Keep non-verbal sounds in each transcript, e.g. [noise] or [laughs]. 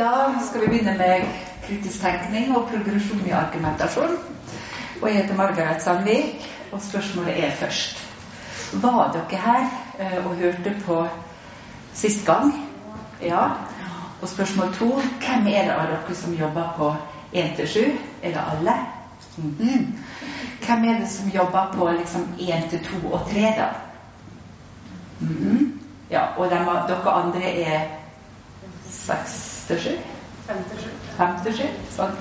Da skal vi begynne med kritisk tenkning og progresjon i argumentasjon. Og jeg heter Margaret Sandvik, og spørsmålet er først Var dere her eh, og hørte på sist gang? Ja. Og spørsmål to Hvem er det av dere som jobber på 1 til 7? Er det alle? Mm -hmm. Hvem er det som jobber på liksom 1 til 2 og 3, da? Mm -hmm. Ja, og de, dere andre er seks 57? Sånn.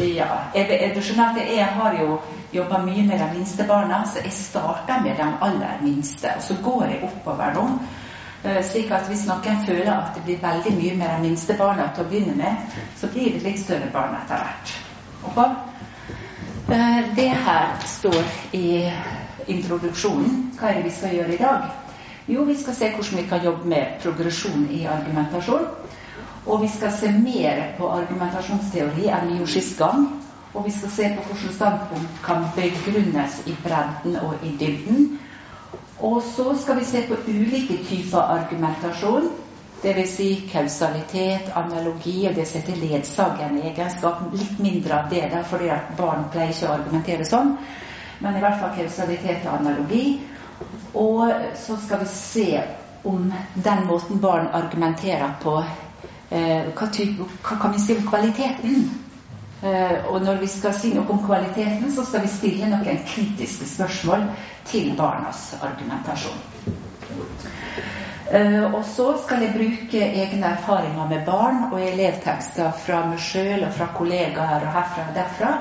Ja. Du skjønner sånn at jeg har jo jobba mye med de minste barna, så jeg starter med de aller minste. Og så går jeg oppover nå. Eh, slik at hvis noen føler at det blir veldig mye med de minste barna til å begynne med, så blir det litt større barn etter hvert. Okay? Eh, det her står i introduksjonen. Hva er det vi skal gjøre i dag? Jo, vi skal se hvordan vi kan jobbe med progresjon i argumentasjon. Og vi skal se mer på argumentasjonsteori enn vi gjorde sist gang. Og vi skal se på hvordan standpunkt kan begrunnes i bredden og i dybden. Og så skal vi se på ulike typer argumentasjon. Dvs. Si kausalitet, analogi og det som heter ledsagende egenskap. Litt mindre av det, der, fordi at barn pleier ikke å argumentere sånn. Men i hvert fall kausalitet og analogi. Og så skal vi se om den måten barn argumenterer på, hva, type, hva, kan vi si om kvaliteten? Eh, og når vi skal si noe om kvaliteten, så skal vi stille noen kritiske spørsmål til barnas argumentasjon. Eh, og så skal jeg bruke egne erfaringer med barn og elevtekster fra meg sjøl og fra kollegaer og herfra og derfra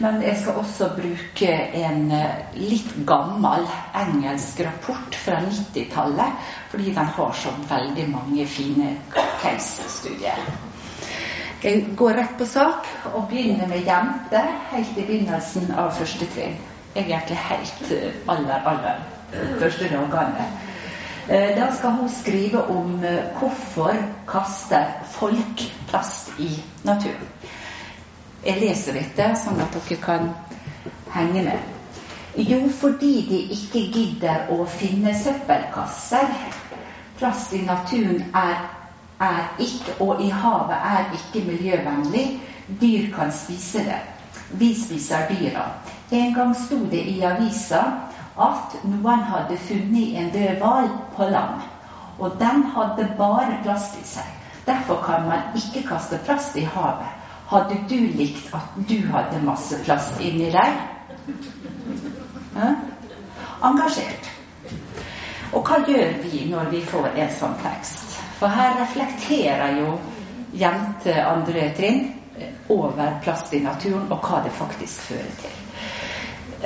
men jeg skal også bruke en eh, litt gammel engelsk rapport fra 90-tallet, fordi den har så veldig mange fine case-studier. Jeg går rett på sak og begynner med jenter helt i begynnelsen av første trinn. Egentlig helt eh, aller, aller første dagene. Eh, da skal hun skrive om hvorfor kaster folk plast i naturen. Jeg leser dette sånn at dere kan henge med. Jo, fordi de ikke gidder å finne søppelkasser. Plast i naturen er, er ikke, og i havet er ikke miljøvennlig. Dyr kan spise det. Vi spiser dyra. En gang sto det i avisa at noen hadde funnet en død hval på land. Og den hadde bare plast i seg. Derfor kan man ikke kaste plast i havet. Hadde du likt at du hadde masse plast inni deg? Ja? Engasjert. Og hva gjør vi når vi får en sånn tekst? For her reflekterer jo jente andre trinn over plast i naturen og hva det faktisk fører til.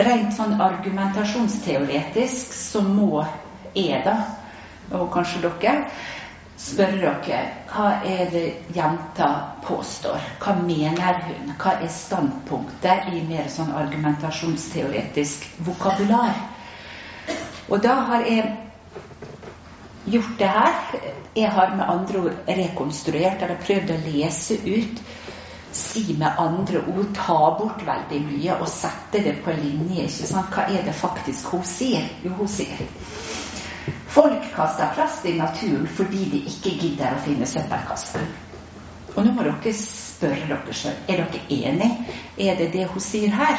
Rent sånn argumentasjonsteoretisk så må jeg, da, og kanskje dere, spørre dere hva er det jenta påstår? Hva mener hun? Hva er standpunktet i mer sånn argumentasjonsteoretisk vokabular? Og da har jeg gjort det her. Jeg har med andre ord rekonstruert, eller prøvd å lese ut, si med andre ord, ta bort veldig mye og sette det på linje. ikke sant? Hva er det faktisk hun sier? Jo, hun sier Folk kaster plast i naturen fordi de ikke gidder å finne søppelkasser. Og nå må dere spørre dere sjøl er dere enig. Er det det hun sier her?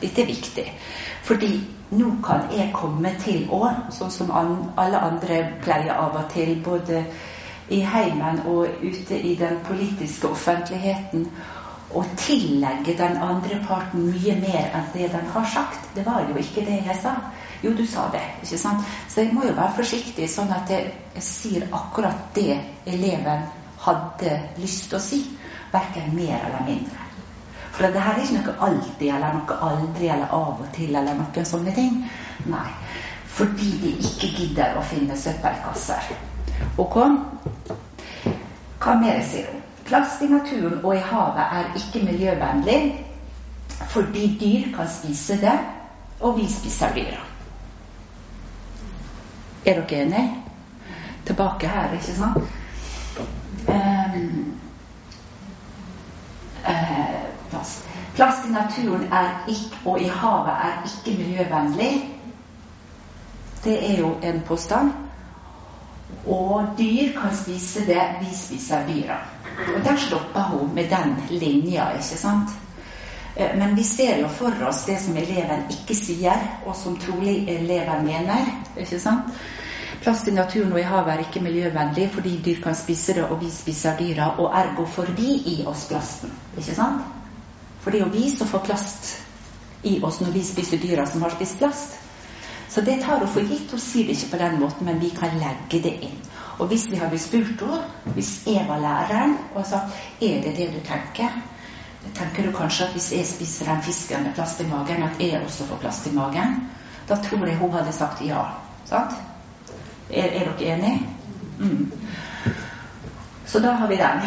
Dette er viktig. Fordi nå kan jeg komme til å, sånn som alle andre pleier av og til, både i heimen og ute i den politiske offentligheten, å tillegge den andre parten mye mer enn det den har sagt. Det var jo ikke det jeg sa. Jo, du sa det. ikke sant? Så jeg må jo være forsiktig, sånn at jeg, sier akkurat det eleven hadde lyst til å si. Verken mer eller mindre. For det her er ikke noe alltid eller noe aldri eller av og til eller noen sånne ting. Nei. Fordi de ikke gidder å finne søppelkasser. Ok? Hva mer sier hun? Plast i naturen og i havet er ikke miljøvennlig fordi dyr kan spise det, og vi spiser dyra. Er dere enige? Tilbake her, ikke sant? Um, uh, Plast i naturen ikke, og i havet er ikke miljøvennlig. Det er jo en påstand. Og dyr kan spise det vi spiser dyra. Og der stopper hun med den linja, ikke sant? Eh, men vi ser jo for oss det som eleven ikke sier, og som trolig eleven mener. ikke sant? Plast i naturen og i havet er ikke miljøvennlig fordi dyr kan spise det, og vi spiser dyra, og ergo får vi i oss plasten. Ikke sant? For det er jo vi som får plast i oss når vi spiser dyra som har spist plast. Så det tar hun for gitt. Hun sier det ikke på den måten, men vi kan legge det inn. Og hvis vi hadde spurt henne, hvis jeg var læreren, og sagt er det det du tenker, tenker du kanskje at hvis jeg spiser den fisken med plast i magen, at jeg også får plast i magen? Da tror jeg hun hadde sagt ja. Sant? Er, er dere enige? Mm. Så da har vi den.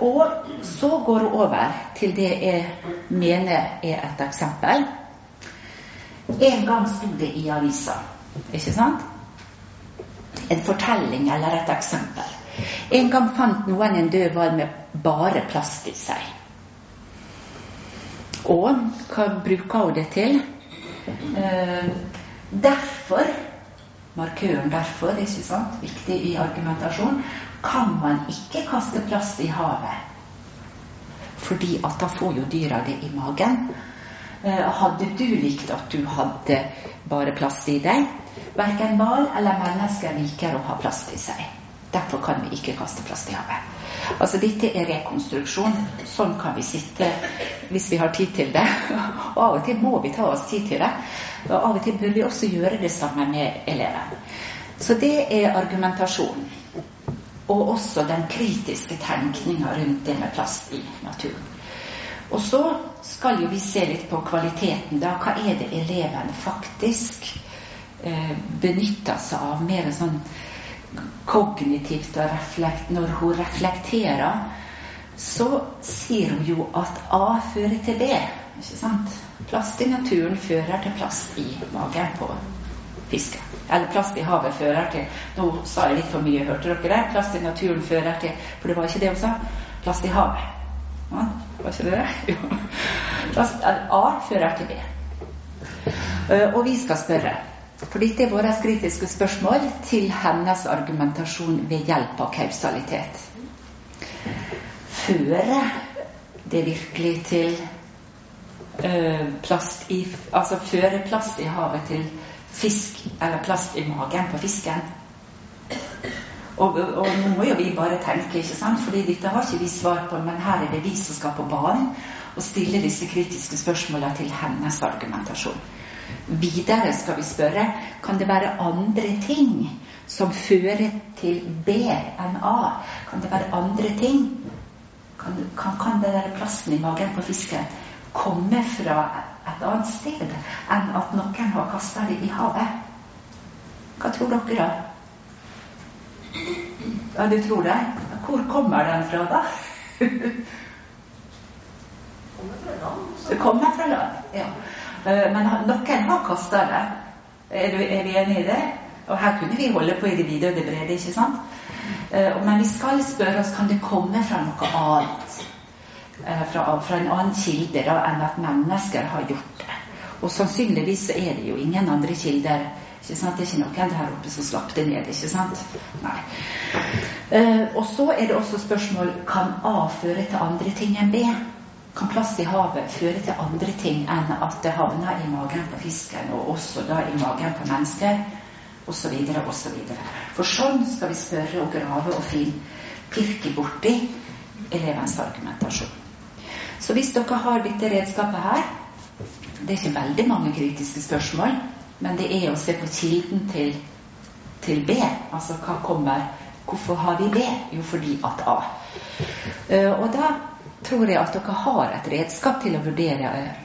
Og så går hun over til det jeg mener er et eksempel. En gang sto det i avisa, ikke sant? En fortelling eller et eksempel. En gang fant noen en død hval med bare plast i seg. Og hva bruker hun det til? Eh, derfor markøren derfor, ikke sant, viktig i argumentasjon, kan man ikke kaste plast i havet. Fordi at da får jo dyra det i magen. Eh, hadde du likt at du hadde bare plast i deg? Verken hval eller mennesker liker å ha plast i seg. Derfor kan vi ikke kaste plast i havet. Altså Dette er rekonstruksjon. Sånn kan vi sitte hvis vi har tid til det. Og av og til må vi ta oss tid til det. Og av og til bør vi også gjøre det sammen med eleven. Så det er argumentasjonen. Og også den kritiske tenkninga rundt det med plast i naturen. Og så skal jo vi se litt på kvaliteten. da. Hva er det eleven faktisk eh, benytter seg av? Mer sånn kognitivt og reflekt, når hun reflekterer, så sier hun jo at A fører til B. ikke sant? Plast i naturen fører til plast i magen på fisken. Eller plast i havet fører til Nå sa jeg litt for mye, hørte dere det? Plast i naturen fører til For det var ikke det hun sa. Plast i havet. Ja, var ikke det det? [laughs] Jo. Plast, A fører til B. Eh, og vi skal spørre for dette er våre kritiske spørsmål til hennes argumentasjon ved hjelp av kausalitet. Fører det virkelig til øh, plast i Altså fører plast i havet til fisk eller plast i magen på fisken? Og, og, nå må jo vi bare tenke, ikke sant? fordi dette har ikke vi svar på, men her er det vi som skal på banen og stille disse kritiske spørsmålene til hennes argumentasjon. Videre skal vi spørre kan det være andre ting som fører til B enn A. Kan det være andre ting? Kan, kan, kan den der plassen i magen på fisken komme fra et annet sted enn at noen har kasta det i havet? Hva tror dere, da? Ja, du tror det? Hvor kommer den fra, da? Det kommer fra land. Det kommer fra land. Ja. Eh, men noen har kasta det. Er, er, vi enige i det? Og her kunne vi holde på i det vide og det brede, ikke sant? Eh, men vi skal spørre oss kan det komme fra noe annet. Eh, fra, fra en annen kilde da, enn at mennesker har gjort det. Og sannsynligvis er det jo ingen andre kilder. Ikke sant? Det er ikke noen der oppe som slapp det ned. ikke sant? Nei. og så er det også spørsmål kan A føre til andre ting enn B kan plass i havet føre til andre ting enn at det havner i magen på fisken, og også da i magen på mennesker, osv., osv. For sånn skal vi spørre og grave og fin pirke borti elevens argumentasjon. Så hvis dere har dette redskapet her Det er ikke veldig mange kritiske spørsmål, men det er å se på kilden til, til B. Altså hva kommer Hvorfor har vi B? Jo, fordi at A. Uh, og da tror jeg at dere har et redskap til å vurdere eh,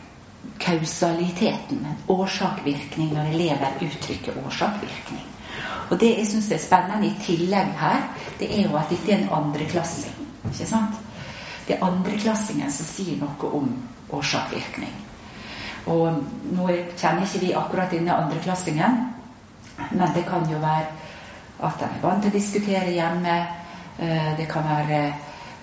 kausaliteten, årsak-virkning, når elever uttrykker årsak-virkning. Og det jeg syns er spennende i tillegg her, det er jo at dette er en andreklassing. Ikke sant? Det er andreklassingen som sier noe om årsak-virkning. Og nå kjenner ikke vi akkurat denne andreklassingen, men det kan jo være at de er vant til å diskutere hjemme. Eh, det kan være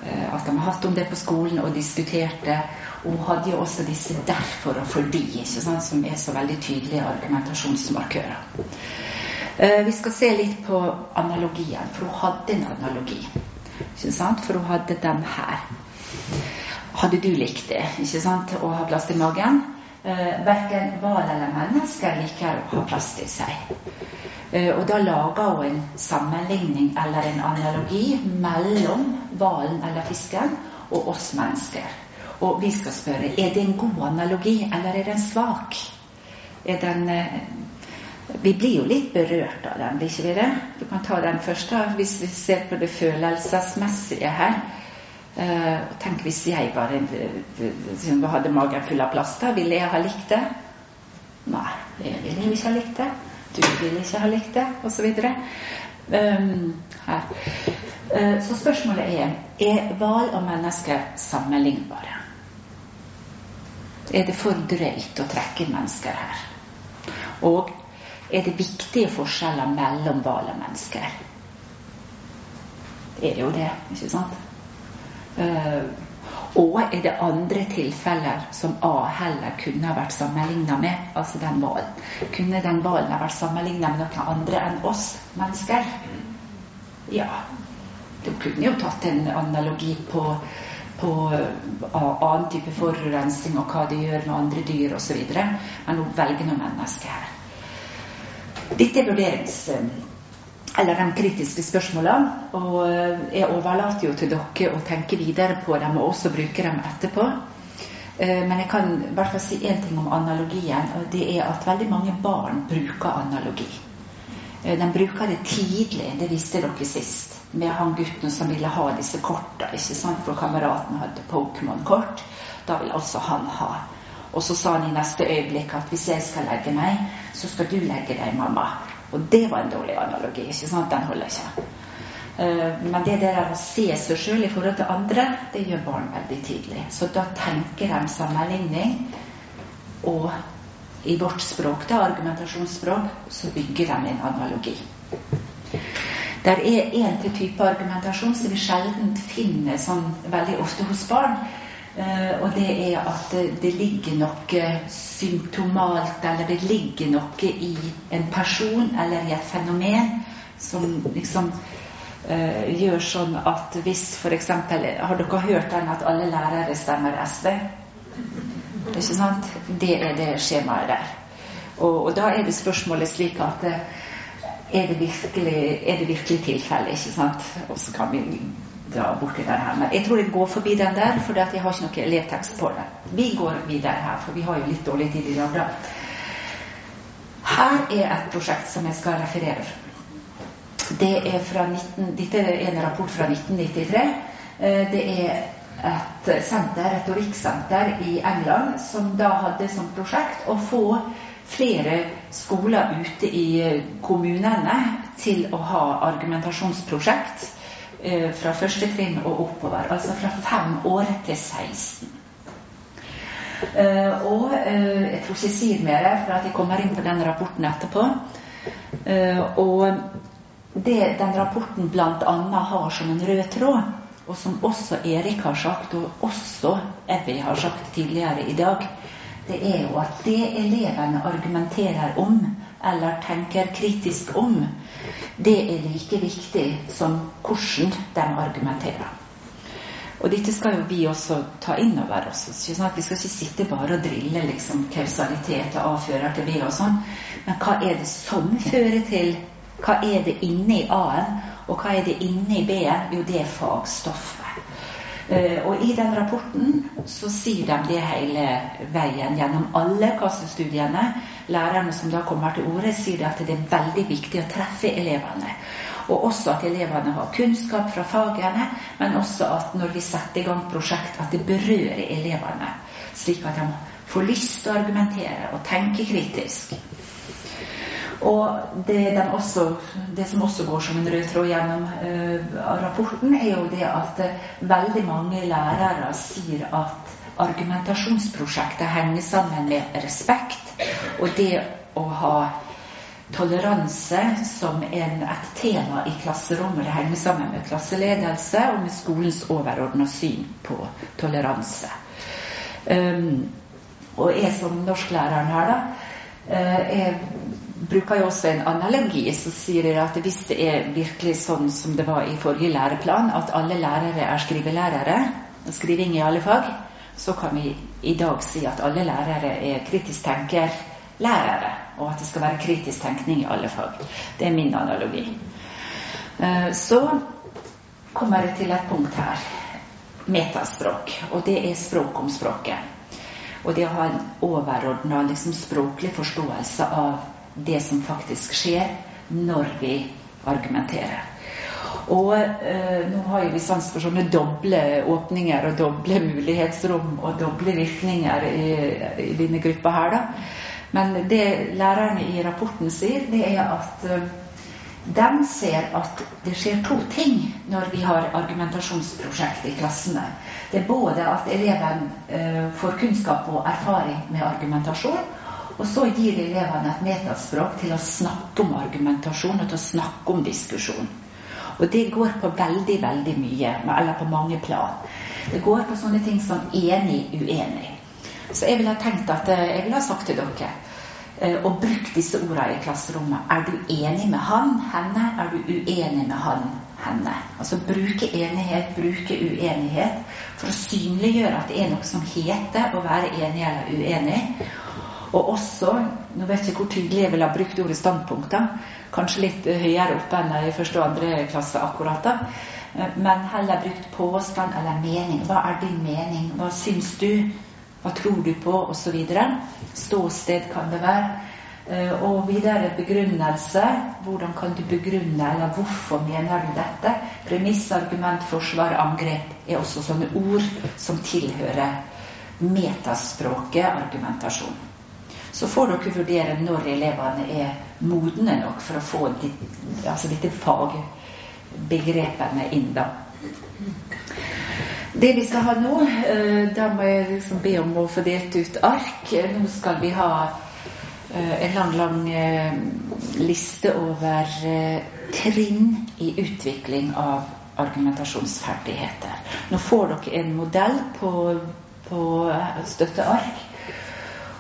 at de har hatt om det på skolen og diskutert det. Hun hadde jo også disse 'derfor' og 'fordi', sant, som er så veldig tydelige argumentasjonsmarkører. Eh, vi skal se litt på analogien, for hun hadde en analogi. For hun hadde den her. Hadde du likt det ikke sant? å ha plass til magen? Eh, verken hval eller mennesker liker å ha plass til seg. Eh, og da lager hun en sammenligning eller en analogi mellom hvalen eller fisken og oss mennesker. Og vi skal spørre er det en god analogi, eller er den svak? Er den eh, vi blir jo litt berørt av den, blir ikke vi det? Du kan ta den først, da, hvis vi ser på det følelsesmessige her. Uh, tenk hvis jeg bare uh, hadde magen full av plaster. Ville jeg ha likt det? Nei, jeg ville ikke ha likt det. Du ville ikke ha likt det, osv. Um, her. Uh, så spørsmålet er er hval og mennesker sammenlignbare. Er det for drøyt å trekke mennesker her? Og er det viktige forskjeller mellom hval og mennesker. Det er jo det, ikke sant? Uh, og er det andre tilfeller som A heller kunne ha vært sammenligna med, altså den hvalen? Kunne den hvalen ha vært sammenligna med noen andre enn oss mennesker? Ja. Du kunne jo tatt en analogi på, på annen type forurensning og hva det gjør med andre dyr osv. Men hun velger noen mennesker her. Dette er vurderings... Eller de kritiske spørsmålene. Og eh, jeg overlater jo til dere å tenke videre på dem og også bruke dem etterpå. Eh, men jeg kan i hvert fall si én ting om analogien, og det er at veldig mange barn bruker analogi. Eh, de bruker det tidlig, det visste dere sist, med han gutten som ville ha disse korta, ikke sant, for kameraten hadde Pokémon-kort. Da vil også han ha. Og så sa han i neste øyeblikk at hvis jeg skal legge meg, så skal du legge deg, mamma. Og det var en dårlig analogi. ikke sant? Den holder ikke. Uh, men det der å se seg sjøl i forhold til andre, det gjør barn veldig tidlig. Så da tenker de sammenligning. Og i vårt språk, da, argumentasjonsspråk, så bygger de en analogi. Der er en til type argumentasjon som vi sjelden finner sånn veldig ofte hos barn. Uh, og det er at det, ligger noe symptomalt, eller det ligger noe i en person eller i et fenomen som liksom uh, gjør sånn at hvis f.eks. Har dere hørt den at alle lærere stemmer SV? Ikke sant? Det er det skjemaet der. Og, og da er det spørsmålet slik at uh, er det virkelig, er virkelig tilfelle? ikke sant? Og så kan vi dra borti den her. Men jeg tror jeg går forbi den der, for jeg har ikke noe elevtekst på den. Vi går videre her, for vi har jo litt dårlig tid i dag. da. Her er et prosjekt som jeg skal referere. Det er fra 19, dette er en rapport fra 1993. Eh, det er et senter, retorikksenter i England som da hadde som prosjekt å få flere skoler ute i kommunene til å ha argumentasjonsprosjekt fra første trinn og oppover. Altså fra fem år til 16. Eh, og eh, jeg tror ikke jeg sier mer, for at jeg kommer inn på den rapporten etterpå. og det den rapporten bl.a. har som en rød tråd, og som også Erik har sagt, og også Evy har sagt tidligere i dag, det er jo at det elevene argumenterer om, eller tenker kritisk om, det er like viktig som hvordan de argumenterer. Og dette skal jo vi også ta inn over oss. Vi skal ikke sitte bare og drille liksom, kausalitet og avfører til vi og sånn. Men hva er det som fører til Hva er det inne i A-en, og hva er det inne i B-en? Jo, det er fagstoffet. Uh, og i den rapporten så sier de det hele veien gjennom alle kassestudiene. Lærerne som da kommer til orde, sier at det er veldig viktig å treffe elevene. Og også at elevene har kunnskap fra fagene, men også at når vi setter i gang prosjekt, at det berører elevene. Slik at de får lyst til å argumentere og tenke kritisk. Og det, også, det, som også går som en rød tråd gjennom uh, rapporten, er jo det at uh, veldig mange lærere sier at argumentasjonsprosjektet henger sammen med respekt. Og det å ha toleranse som en, et tema i klasserommet. Det henger sammen med klasseledelse og med skolens overordna syn på toleranse. Um, og jeg som norsklæreren her, da, uh, er bruker jeg også en analogi som sier at hvis det er virkelig sånn som det var i forrige læreplan, at alle lærere er skrivelærere, skriving i alle fag, så kan vi i dag si at alle lærere er kritisk tenker-lærere, og at det skal være kritisk tenkning i alle fag. Det er min analogi. Eh, så kommer jeg til et punkt her. Metaspråk. Og det er språk om språket. Og det å ha en overordna liksom, språklig forståelse av det som faktisk skjer når vi argumenterer. Og eh, nå har vi sans for sånne doble åpninger og doble mulighetsrom og doble virkninger i, i denne gruppa her, da. Men det lærerne i rapporten sier, det er at eh, de ser at det skjer to ting når vi har argumentasjonsprosjekt i klassene. Det er både at eleven eh, får kunnskap og erfaring med argumentasjon, og så gir elevene et metaspråk til å snakke om argumentasjon og til å snakke om diskusjon. Og det går på veldig, veldig mye, eller på mange plan. Det går på sånne ting som enig, uenig. Så jeg ville ha tenkt at eh, jeg ville ha sagt til dere eh, og brukt disse ordene i klasserommet. Er du enig med han, henne? Er du uenig med han, henne? Altså bruke enighet, bruke uenighet for å synliggjøre at det er noe som heter å være enig eller uenig. Og også, nå vet jeg ikke hvor tydelig jeg ville ha brukt ordet standpunkter, kanskje litt høyere oppe enn i første og andre klasse akkurat da, eh, men heller brukt påstand eller mening. Hva er din mening? Hva syns du? Hva tror du på? Osv. Ståsted kan det være. Eh, og videre begrunnelse. Hvordan kan du begrunne, eller hvorfor mener du dette? Premiss, argument, forsvar, angrep er også sånne ord som tilhører metaspråket argumentasjon. Så får dere vurdere når elevene er modne nok for å få ditt, altså dette fagbegrepene inn. da. Det vi skal ha nå, eh, da må jeg liksom be om å få delt ut ark. Nå skal vi ha eh, en lang, lang eh, liste over trinn i utvikling av argumentasjonsferdigheter. Nå får dere en modell på, på støtteark.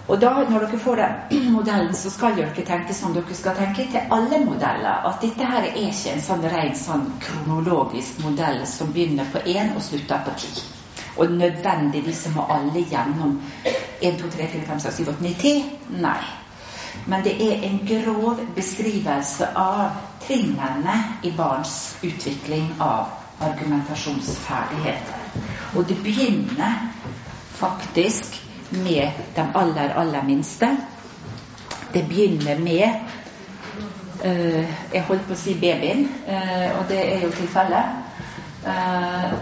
Og da, når dere får den [clears throat] modellen, så skal dere tenke som dere skal tenke til alle modeller. At dette her er ikke en sånn ren sånn kronologisk modell som begynner på én og slutter på ti. Og nødvendigvis må alle gjennom 1, 2, 3, 4, 5, 6, 7, 8, 9, 10. Nei. Men det er en grov beskrivelse av trinnene i barns utvikling av argumentasjonsferdigheter. Og det begynner faktisk med de aller, aller minste. Det begynner med uh, Jeg holdt på å si babyen, uh, og det er jo tilfellet. Uh,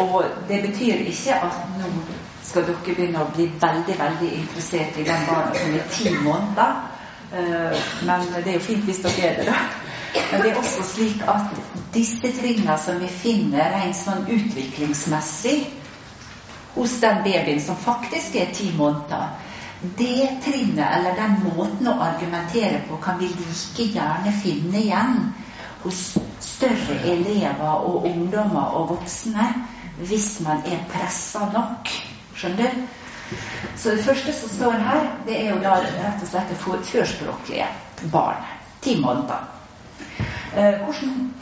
og det betyr ikke at nå skal dere begynne å bli veldig veldig interessert i den barna som er ti måneder. men det er jo fint hvis dere er det, da. Men det er også slik at disse trinnene som vi finner rent sånn utviklingsmessig, hos den babyen som faktisk er ti måneder, det trinnet eller den måten å argumentere på kan vi like gjerne finne igjen hos større elever og ungdommer og voksne hvis man er pressa nok. Skjønner du? Så det første som står her, det er jo da rett og slett det førspråklige barnet. Ti måneder. Eh, hvordan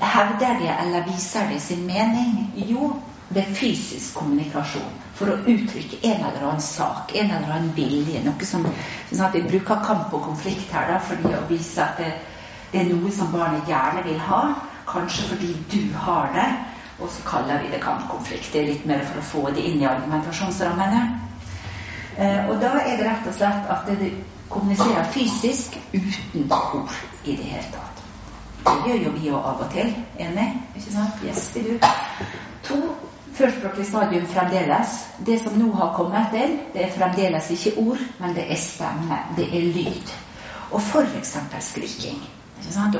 hevder de eller viser de sin mening? Jo, ved fysisk kommunikasjon for å uttrykke en eller annen sak, en eller annen vilje. Noe som, sånn at Vi bruker kamp og konflikt her da, fordi å vise at det, det, er noe som barnet gjerne vil ha, kanskje fordi du har det, og så kaller vi det kampkonflikt. Det er litt mer for å få det inn i argumentasjonsrammene. Eh, og da er det rett og slett at det kommuniserer fysisk uten ord i det hele tatt. Det gjør jo vi òg av og til. Enig? Ikke sant? Yes, det du. To, førspråklig stadium fremdeles. Det som nå har kommet inn, det er fremdeles ikke ord, men det er stemme. Det er lyd. Og f.eks. skriking.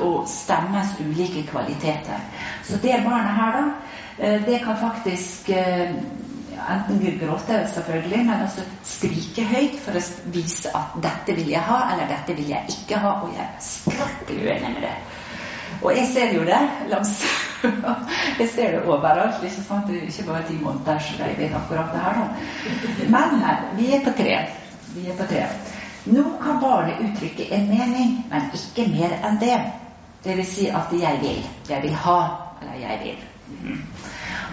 Og stemmens ulike kvaliteter. Så det barnet her, da, eh, det kan faktisk eh, enten gråte, selvfølgelig, men også skrike høyt for å vise at 'dette vil jeg ha', eller 'dette vil jeg ikke ha', og jeg er skrekkelig uenig med det. Og jeg ser jo det langs [laughs] Jeg ser det overalt. Ikke sant? Det er ikke bare ti måneder, så jeg vet akkurat det her da. Men vi er på tre. Vi er på tre. Nå kan barnet uttrykke en mening, men ikke mer enn det. Det vil si at jeg vil. Jeg vil ha, eller jeg vil. Mhm.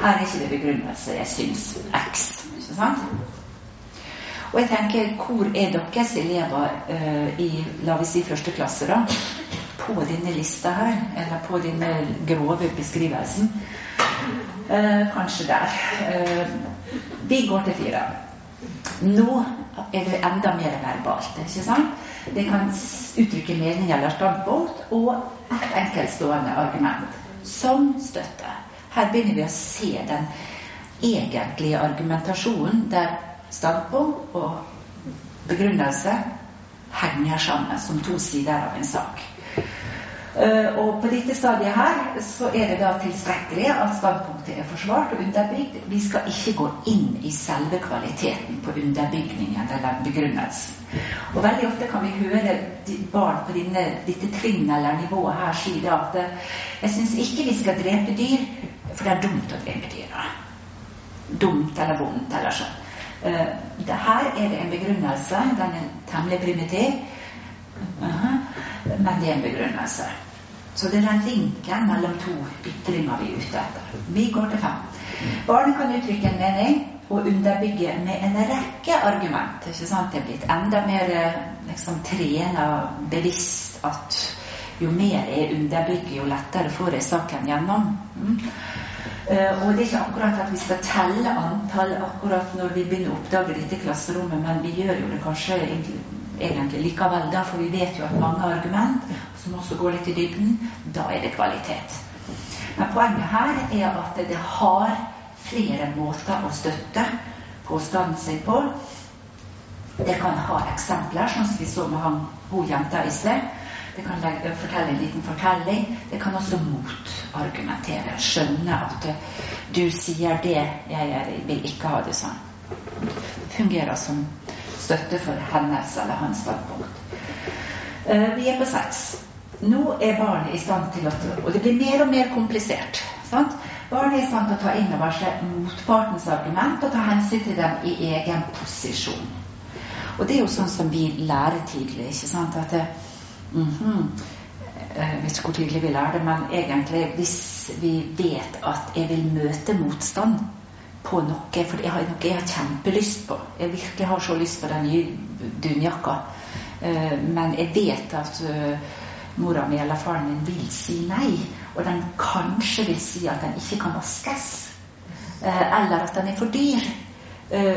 Her er ikke det begrunnelse. Jeg syns X. Ikke sant? Og jeg tenker, hvor er deres elever uh, i la vi si første klasse, da? På denne lista her, eller på denne grove beskrivelsen. Eh, kanskje der. Eh, vi går til fire. Nå er det enda mer verbalt. ikke sant? Det kan uttrykke mening eller standpunkt og enkeltstående argument som støtte. Her begynner vi å se den egentlige argumentasjonen der standpunkt og begrunnelse henger sammen som to sider av en sak. Uh, og på dette stadiet her så er det da tilstrekkelig at standpunktet er forsvart og underbygd. Vi skal ikke gå inn i selve kvaliteten på underbygningen eller begrunnelsen. Og veldig ofte kan vi høre barn på denne, dette trinnet eller nivået her si at jeg syns ikke vi skal drepe dyr, for det er dumt å drepe dyr. Dumt eller vondt eller sånn. Uh, her er det en begrunnelse. Den er temmelig primitiv. Uh -huh. Men det er en begrunnelse. Så det er den linken mellom to ytringer vi er ute etter. Vi går til fem. Barnet kan uttrykke en mening og underbygge med en rekke argument. ikke sant? Det er blitt enda mer liksom, trena bevisst at jo mer jeg underbygger, jo lettere får jeg saken gjennom. Mm. Uh, og det er ikke akkurat at vi skal telle antall akkurat når vi begynner å oppdage dette i klasserommet, men vi gjør jo det kanskje egentlig likevel, da, for vi vet jo at mange argument som også går litt i dybden, da er det kvalitet. Men poenget her er at det har flere måter å støtte påstanden sin på. Det kan ha eksempler, sånn som vi så med han, hun jenta i sted. Det kan legge, fortelle en liten fortelling. Det kan også motargumentere. Skjønne at du sier det, jeg vil ikke ha det sånn. Fungerer som støtte for hennes eller hans standpunkt. Uh, vi er på seks. Nå er barnet i stand til å Og det blir mer og mer komplisert. Sant? Barnet er i stand til å ta inn over seg motpartens argument og ta hensyn til dem i egen posisjon. Og det er jo sånn som vi lærer tidlig. ikke sant? At det, mm -hmm, Jeg vet ikke hvor tidlig vi lærer det, men egentlig hvis vi vet at jeg vil møte motstand på noe, for jeg har noe jeg har kjempelyst på. Jeg virkelig har så lyst på den nye dunjakka. Uh, men jeg vet at uh, mora mi eller faren min vil si nei. Og den kanskje vil si at den ikke kan vaskes. Uh, eller at den er for dyr.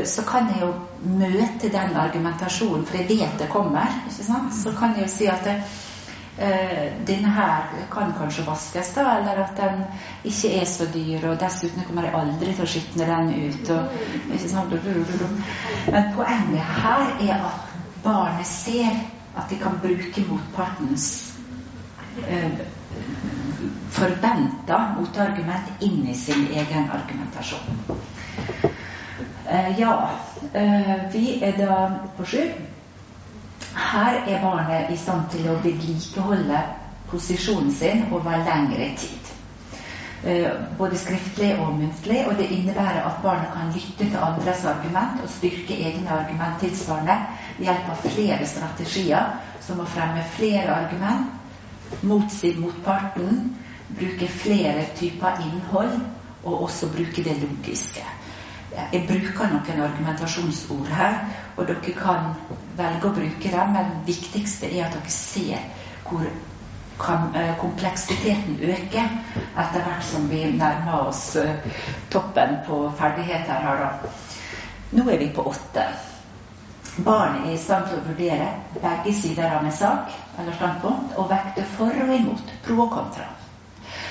så kan jeg jo møte den argumentasjonen, for jeg vet det kommer. Så kan jeg jo si at det, eh, denne her kan kanskje vaskes, da, eller at den ikke er så dyr, og dessuten kommer jeg aldri til å skitne den ut. Og, Men poenget her er at barnet ser at de kan bruke motpartens eh, forventa motargument inn i sin egen argumentasjon. Eh, ja, eh, vi er da på sju. Her er barnet i stand til å vedlikeholde posisjonen sin over lengre tid. Eh, både skriftlig og muntlig. Og det innebærer at barnet kan lytte til andres argument og styrke egne argument tilsvarende ved hjelp av flere strategier, som å fremme flere argument, motsi motparten, bruke flere typer innhold, og også bruke det logiske. Jeg bruker noen argumentasjonsord her, og dere kan velge å bruke dem, men det viktigste er at dere ser hvor eh, kompleksiteten øker etter hvert som vi nærmer oss uh, toppen på ferdigheter her, da. Nå er vi på åtte. Barnet er i stand til å vurdere begge sider av en sak eller standpunkt og vekte for og imot, pro og kontra.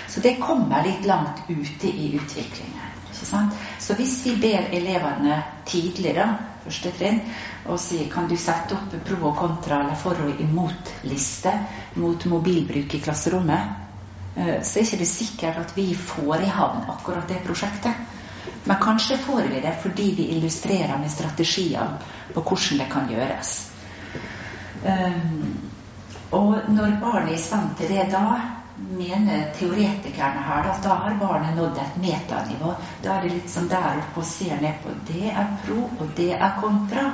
Så det kommer litt langt ute i utviklingen. Så hvis vi ber elevene tidlig, da, første trinn, og sier kan du sette opp pro og kontra eller for og imot-liste mot mobilbruk i klasserommet, eh, så er ikke det sikkert at vi får i havn akkurat det prosjektet. Men kanskje får vi det fordi vi illustrerer med strategier på hvordan det kan gjøres. Um, og når barnet er i stand til det da, mener teoretikerne her at da har barnet nådd et metanivå. Da er det litt som der oppe og ser ned på det er pro, og det er kontra.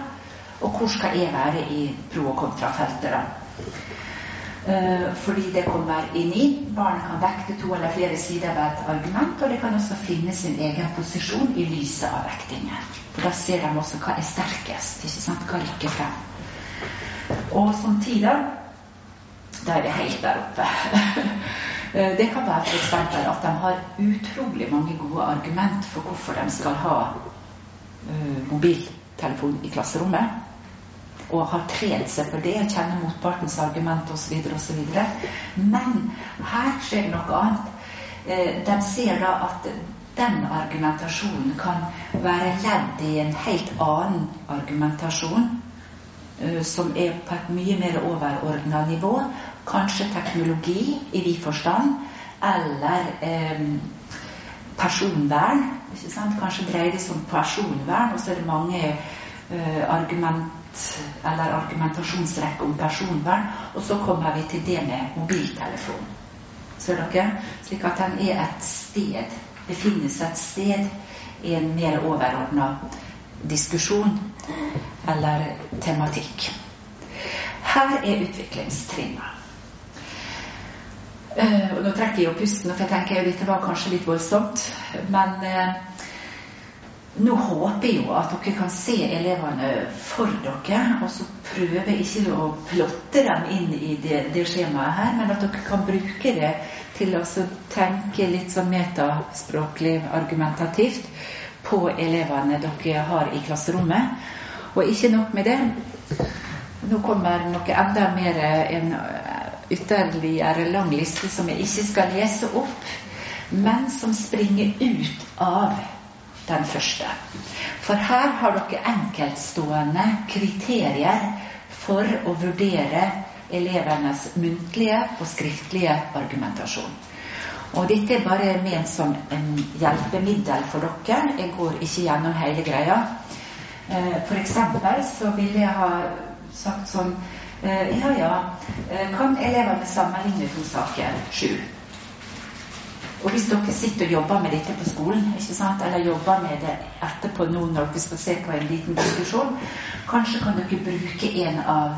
Og hvor skal jeg være i pro- og kontrafeltet, da? Uh, fordi det kommer inn i. Barnet kan vekte to eller flere sider av et argument, og det kan også finne sin egen posisjon i lyset av vektingen. For da ser de også hva er sterkest, ikke sant? hva rykker frem. Og som tider da er det helt der oppe. [laughs] Eh, det kan være f.eks. at de har utrolig mange gode argument for hvorfor de skal ha uh, mobiltelefon i klasserommet. Og har trent seg på det, kjenner motpartens argument osv. osv. Men her skjer det noe annet. Uh, de ser da at den argumentasjonen kan være ledd i en helt annen argumentasjon Eh, som er på et mye mer overordna nivå. Kanskje teknologi i vid forstand. Eller eh, personvern. Kanskje dreier det seg om personvern, og så er det mange eh, argument eller argumentasjonsrekke om personvern. Og så kommer vi til det med mobiltelefon. Ser dere? Slik at den er et sted, befinner seg et sted i en mer overordna diskusjon eller tematikk. Her er utviklingstrinnet. Uh, og nå trekker jeg opp pusten, for jeg tenker at dette var kanskje litt voldsomt. Men eh, nå håper jeg jo at dere kan se elevene for dere, og så prøve ikke å plotte dem inn i det, det skjemaet her, men at dere kan bruke det til å tenke litt sånn metaspråklig argumentativt på elevene dere har i klasserommet. Og ikke nok med det. Nå kommer noe enda mer en ytterligere lang liste som jeg ikke skal lese opp, men som springer ut av den første. For her har dere enkeltstående kriterier for å vurdere elevenes muntlige og skriftlige argumentasjon. Og dette er bare ment som en hjelpemiddel for dere. Jeg går ikke gjennom hele greia. Eh, for eksempel så ville jeg ha sagt sånn Ja, ja, eh, kan elevene sammenligne to saker? Sju. Og hvis dere sitter og jobber med dette på skolen, ikke sant? eller jobber med det etterpå nå når dere skal se på en liten diskusjon, kanskje kan dere bruke en av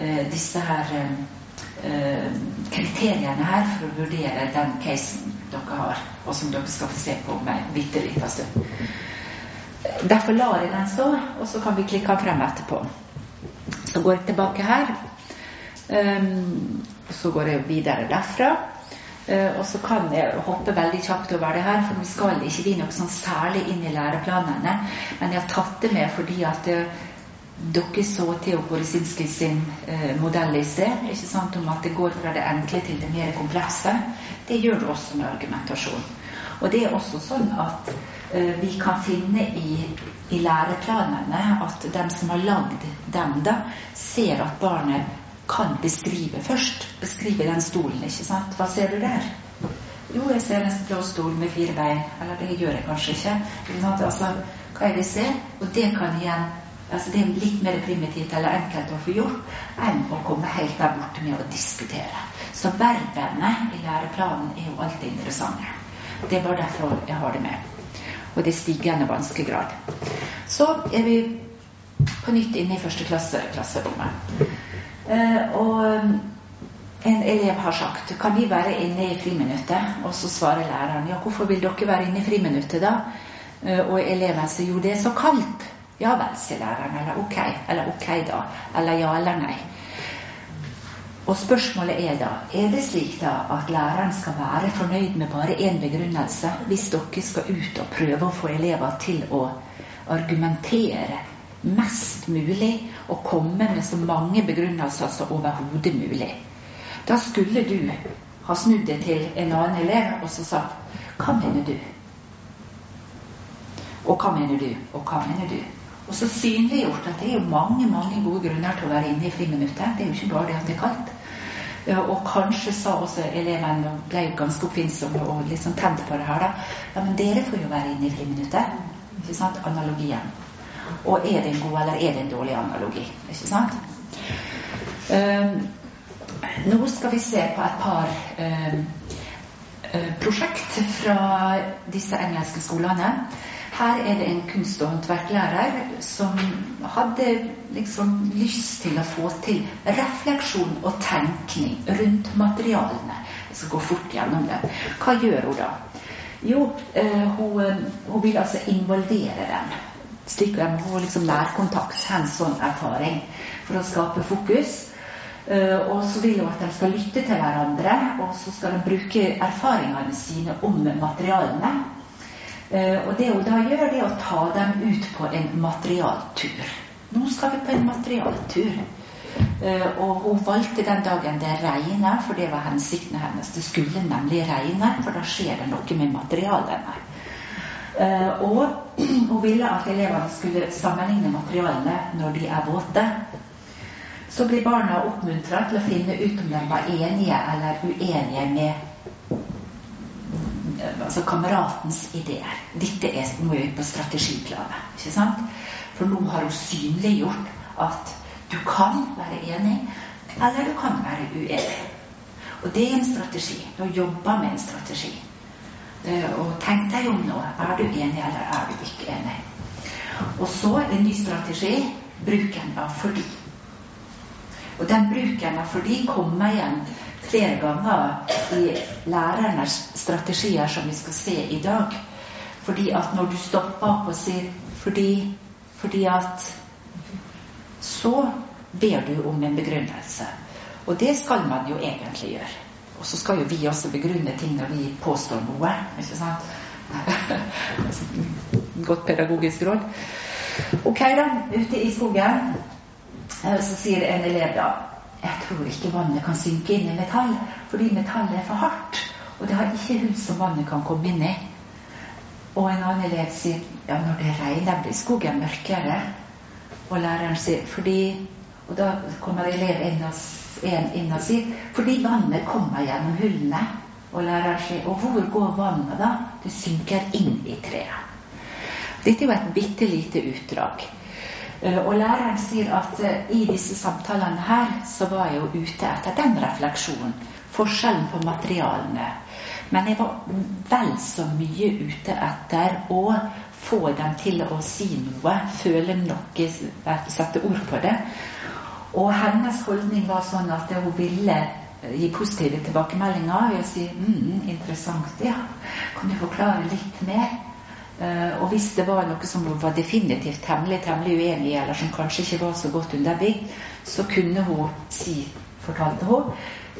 uh, disse her uh, kriteriene her for å vurdere den casen dere har, og som dere skal få se på om en bitte liten stund. Derfor lar jeg den stå, og så kan vi klikke frem etterpå. Så går jeg tilbake her. Um, så går jeg videre derfra. Uh, og så kan jeg hoppe veldig kjapt over det her, for vi skal ikke bli noe sånn særlig inn i læreplanene. Men jeg har tatt det med fordi at uh, dere så Theo Koresinski sin uh, modell i sted, ikke sant, om at det går fra det enkle til det mer komplekse. Det gjør det også med argumentasjon. Og det er også sånn at vi kan finne i, i, læreplanene at de som har lagd dem, da, ser at barnet kan beskrive først. Beskrive den stolen, ikke sant. Hva ser du der? Jo, jeg ser en blå stol med fire bein. Eller det gjør jeg kanskje ikke. Altså, hva er jeg ser? Og det kan igjen altså Det er litt mer primitivt eller enkelt å få gjort enn å komme helt der borte med å diskutere. Så verbene i læreplanen er jo alltid interessante. Det er bare derfor jeg har det med. Og det er stigende vanskegrad. Så er vi på nytt inne i første klasse, klasserommet. Eh, og eh, en elev har sagt kan vi være inne i friminuttet? Og så svarer læreren ja, hvorfor vil dere være inne i friminuttet da? Eh, og eleven sier jo det er så kaldt. Ja vel, sier læreren. Eller ok. Eller ok, da. Eller ja eller nei. Og spørsmålet er da er det slik da at læreren skal være fornøyd med bare én begrunnelse hvis dere skal ut og prøve å få elever til å argumentere mest mulig og komme med så mange begrunnelser som overhodet mulig. Da skulle du ha snudd deg til en annen elev og så sagt Hva mener du? Og hva mener du? Og hva mener du? Og så synliggjort at det er jo mange mange gode grunner til å være inne i friminuttet. Det er jo ikke bare det at det er kaldt. Og kanskje sa også elevene, og ble ganske oppfinnsomme og liksom tent på det her, da Ja, men dere får jo være inne i friminuttet. Ikke sant? Analogien. Og er det en god eller er det en dårlig analogi? Ikke sant? Um, nå skal vi se på et par um, prosjekt fra disse engelske skolene. Her er det en kunst- og håndverklærer som hadde liksom lyst til å få til refleksjon og tenkning rundt materialene. Jeg skal gå fort gjennom det. Hva gjør hun da? Jo, eh, hun, hun, vil altså involvere dem. Slik de får liksom nærkontakt, hands on erfaring, for å skape fokus. Uh, og så vil hun at de skal lytte til hverandre, og så skal de bruke erfaringene sine om materialene. Uh, og det hun da gjør, det er å ta dem ut på en materialtur. Nå skal vi på en materialtur. Uh, og hun valgte den dagen det regner, for det var hensikten hennes. Det skulle nemlig regne, for da skjer det noe med materialene. og [clears throat] hun ville at elevene skulle sammenligne materialene når de er våte så blir barna oppmuntra til å finne ut om de var enige eller uenige med altså kameratens ideer. Dette er må ut på strategiplanet. ikke sant? For nå har hun synliggjort at du kan være enig, eller du kan være uenig. Og det er en strategi. Du jobber med en strategi. Eh, og tenk deg om nå. Er du enig, eller er du ikke enig? Og så er en ny strategi bruken av fordi. Og den bruken av fordi kommer igjen flere ganger i lærernes strategier, som vi skal se i dag. Fordi at når du stopper opp og sier 'fordi', fordi at Så ber du om en begrunnelse. Og det skal man jo egentlig gjøre. Og så skal jo vi også begrunne ting når vi påstår noe. ikke sant? [laughs] Godt pedagogisk råd. Ok, da. Ute i skogen Eh, så sier en elev da jeg tror ikke vannet kan synke inn i metall, fordi metallet er for hardt. Og det har ikke hull som vannet kan komme inn i. Og en annen elev sier ja, når det regner, blir skogen mørkere. Og læreren sier fordi Og da kommer elev inn og, inn og sier fordi vannet kommer gjennom hullene. Og læreren sier og hvor går vannet da? Det synker inn i treet. Dette er jo et bitte lite utdrag. Eh, og læreren sier at eh, i disse samtalene her så var jeg jo ute etter den refleksjonen. Forskjellen på materialene. Men jeg var vel så mye ute etter å få dem til å si noe, føle noe, sette ord på det. Og hennes holdning var sånn at hun ville gi positive tilbakemeldinger. Og jeg sier mm, interessant, ja. Kan du forklare litt mer? Uh, og hvis det var noe som var definitivt temmelig, temmelig uenig i, eller som kanskje ikke var så godt underbygd, så kunne hun si, fortalte hun,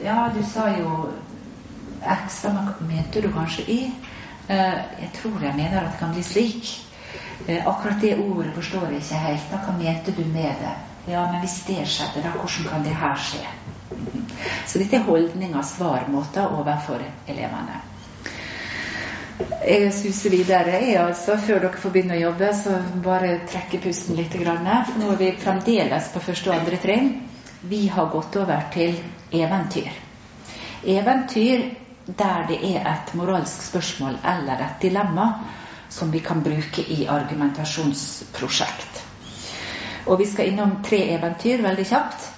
ja, du sa jo X, da mente du kanskje Y? Uh, jeg tror jeg mener at det kan bli slik. Uh, akkurat det ordet forstår jeg ikke helt. Da, hva mente du med det? Ja, men hvis det skjedde, da hvordan kan det her skje? [laughs] Så dette er holdninger, svarmåter overfor elevene. Jeg suser videre. Jeg altså, Før dere får begynne å jobbe, så bare trekke pusten litt. For nå er vi fremdeles på første og andre trinn. Vi har gått over til eventyr. Eventyr der det er et moralsk spørsmål eller et dilemma som vi kan bruke i argumentasjonsprosjekt. Og vi skal innom tre eventyr veldig kjapt.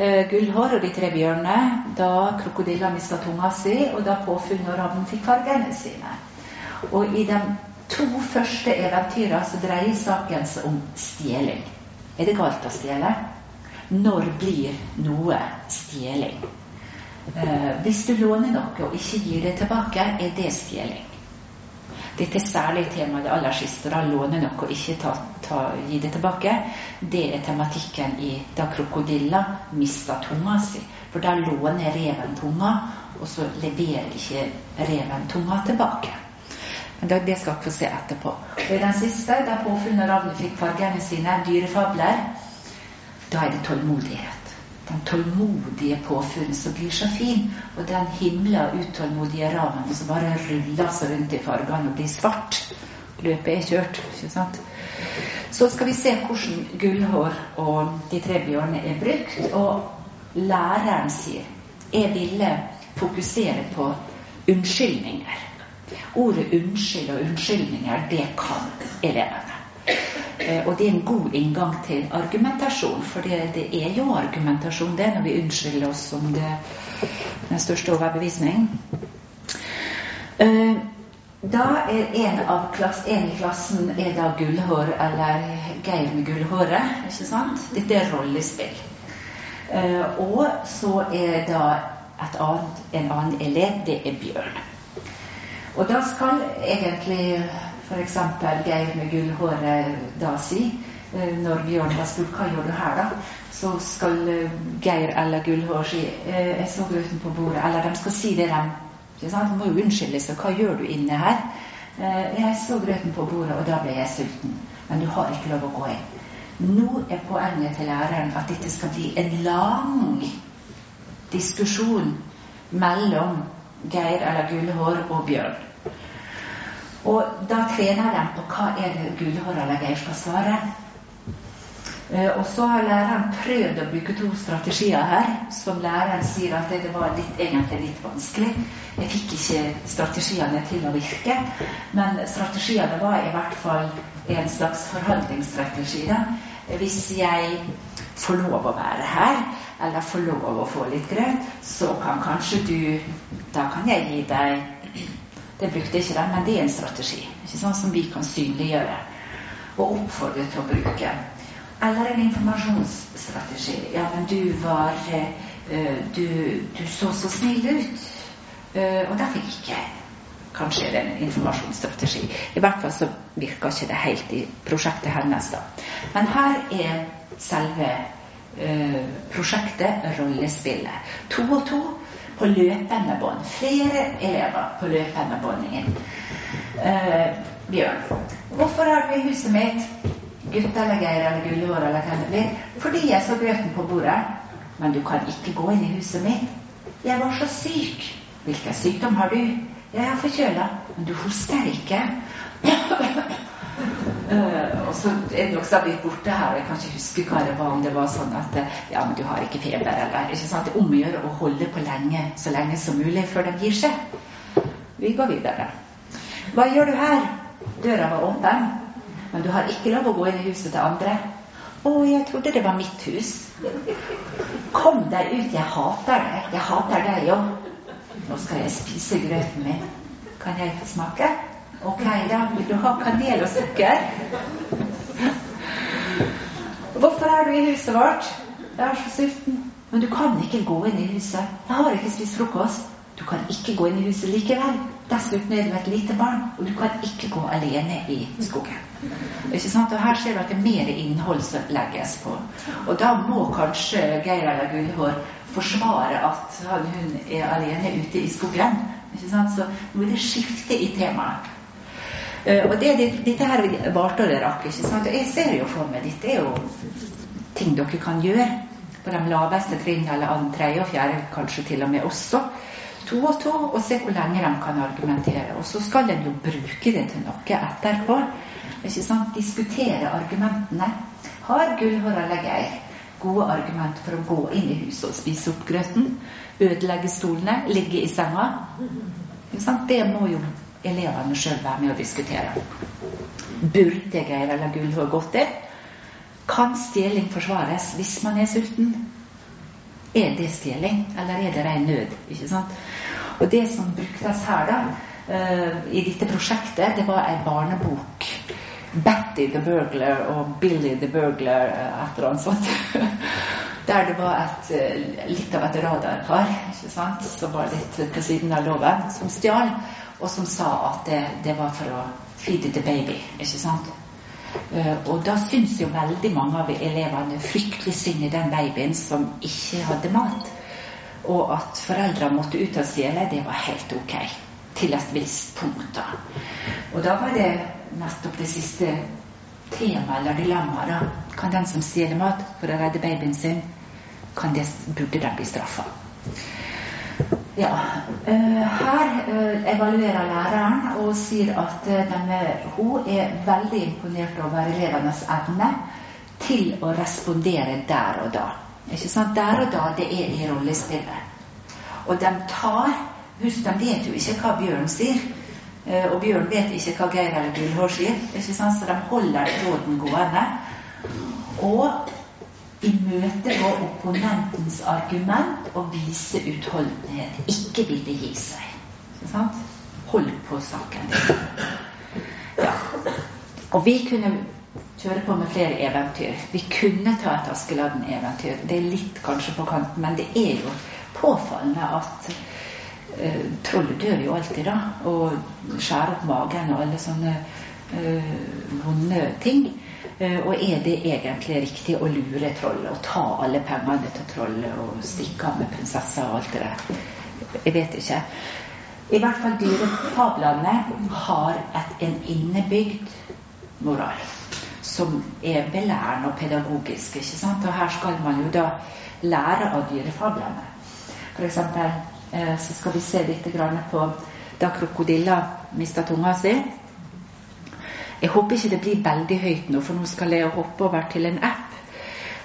Uh, Gullhår og de tre bjørnene, da krokodilla mista tunga si, og da påfunnet og ravnen fikk fargene sine. Og i de to første eventyrene så dreier saken seg om stjeling. Er det galt å stjele? Når blir noe stjeling? Eh, hvis du låner noe og ikke gir det tilbake, er det stjeling. Dette er særlig temaet det aller siste. Da låne noe og ikke ta, ta, gi det tilbake. Det er tematikken i da krokodilla mista tunga si. For da låner reven tunga, og så leverer ikke reven tunga tilbake. Men det skal dere få se etterpå. Og I den siste, der påfunnet ravnen fikk fargene sine, dyrefabler, da er det tålmodighet. Den tålmodige påfunnet som blir så fin, og den himla utålmodige ravnen som bare ruller seg rundt i fargene og blir svart. Løpet er kjørt, ikke sant? Så skal vi se hvordan Gullhår og de tre bjørnene er brukt. Og læreren sier jeg ville fokusere på unnskyldninger. Ordet unnskyld og unnskyldninger, det kan elevene. Eh, og det er en god inngang til argumentasjon, for det, det, er jo argumentasjon det, når vi unnskylder oss om det, den største overbevisning. Uh, da er en, av klass, en i klassen er da Gullhår, eller Geir med gullhåret. ikke sant? Dette er rollespill. Uh, og så er da annet, en annen elev, det er Bjørn. Og da skal egentlig f.eks. Geir med gullhåret da si, uh, når Bjørn har spurt hva gjør du her, da, så skal Geir eller Gullhår si jeg så grøten på bordet. Eller de skal si det de han må jo unnskylde seg. 'Hva gjør du inne her?' Eh, 'Jeg så grøten på bordet, og da ble jeg sulten.' Men du har ikke lov å gå inn. Nå er poenget til læreren at dette skal bli en lang diskusjon mellom Geir eller Gullhår og Bjørn. Og da trener de på hva er det Gullhår eller Geir skal svare. Eh, og så har læreren prøvd å bruke to strategier her, som læreren sier at det var litt, egentlig litt vanskelig. Jeg fikk ikke strategiene til å virke, men strategiene var i hvert fall en slags forhandlingsstrategi. Da. Hvis jeg får lov å være her, eller få lov å få litt grøt, så kan kanskje du Da kan jeg gi deg Det brukte ikke de, men det er en strategi ikke sånn som vi kan synliggjøre og oppfordre til å bruke. Eller en informasjonsstrategi. Ja, men du var uh, du, du, så så snill ut. Uh, og da fikk jeg kanskje er det en informasjonsstrategi. I hvert fall så virka ikke det helt i prosjektet hennes, da. Men her er selve uh, prosjektet rollespillet. To og to på løpende bånd. Flere elever på løpende bånd inn. Bjørn, hvorfor har du i huset mitt gutt eller Geir eller Gullivår eller hvem det blir, fordi jeg så grøten på bordet. Men du kan ikke gå inn i huset mitt. Jeg var så syk. Hvilken sykdom har du? Jeg er forkjøla. Men du hoster ikke. Uh, og så er det noe blitt borte her, og jeg kan ikke huske hva det var. Om det var sånn at ja, men du har ikke feber, eller ikke sant? Det er om å gjøre å holde på lenge, så lenge som mulig før de gir seg. Vi går videre. Hva gjør du her? Døra var åpen. Men du har ikke lov å gå inn i huset til andre. Å, jeg trodde det var mitt hus. Kom deg ut, jeg hater deg. Jeg hater deg òg. Nå skal jeg spise grøten min. Kan jeg få smake? Ok. Vil du ha kanel og sukker? Hvorfor er du i huset vårt? Jeg er så sulten. Men du kan ikke gå inn i huset. Jeg har ikke spist frokost. Du kan ikke gå inn i huset likevel. Dessuten er du et lite barn, og du kan ikke gå alene i skogen. Ikke sant? Og Her ser du at det er mer innhold som legges på. Og da må kanskje Geir eller Gullhår forsvare at hun er alene ute i skogen. Ikke sant? Så nå er det skifte i temaet. Uh, og det, det, dette her varte og det rakk. ikke sant? Og jeg ser jo for meg dette er jo ting dere kan gjøre på de laveste trinnene, eller annen, tredje og fjerde kanskje til og med også to og to og se hvor lenge de kan argumentere. Og så skal en jo bruke det til noe etterpå. Ikke sant? Diskutere argumentene. Har Gullhår eller Geir gode argument for å gå inn i huset og spise opp grøten? Ødelegge stolene? Ligge i senga? Ikke sant? Det må jo elevene sjøl være med å diskutere. Burde Geir eller Gullvåg gått det? Kan stjeling forsvares hvis man er sulten? Er det stjeling, eller er det ren nød? ikke sant? Og det som bruktes her, da, uh, i dette prosjektet, det var ei barnebok. Betty the Burglar og Billy the Burglar, uh, et eller annet sånt. [laughs] Der det var et, uh, litt av et radarpar ikke sant? som var litt på siden av loven, som stjal, og som sa at det, det var for å feed the baby. ikke sant? Uh, og da syns jo veldig mange av elevene fryktelig synd i den babyen som ikke hadde mat. Og at foreldrene måtte ut av stjele, det var helt ok. Til et visst punkt. da. Og da var det nettopp det siste temaet eller dilemmaet. da. Kan den som stjeler mat for å redde babyen sin, kan det, burde den bli straffa? Ja. Uh, her uh, evaluerer læreren og sier at uh, denne, hun er veldig imponert over elevenes evne til å respondere der og da. Ikke sant? Der og da, det er i rollespillet. Og de tar Husk, de vet jo ikke hva Bjørn sier. og Bjørn vet ikke hva Geir eller Gullhår sier. Ikke sant? Så de holder tråden gående. Og i møte med opponentens argument og vise utholdenhet. Ikke ville gi seg. Hold på saken. Ja. Og vi kunne kjøre på med flere eventyr. Vi kunne ta et Askeladden-eventyr. Det er litt kanskje på kanten, men det er jo påfallende at uh, trollet dør jo alltid, da. Og skjærer opp magen og alle sånne uh, vonde ting. Eh, og er det egentlig riktig å lure trollet og ta alle pengene til trollet og stikke av med prinsessa og alt det der? Jeg vet ikke. I hvert fall dyrefablene har et, en innebygd moral som er belærende og pedagogisk. ikke sant? Og her skal man jo da lære av dyrefablene. Eksempel eh, så skal vi se litt på da krokodilla mista tunga si. Jeg håper ikke det blir veldig høyt nå, for nå skal jeg hoppe over til en app.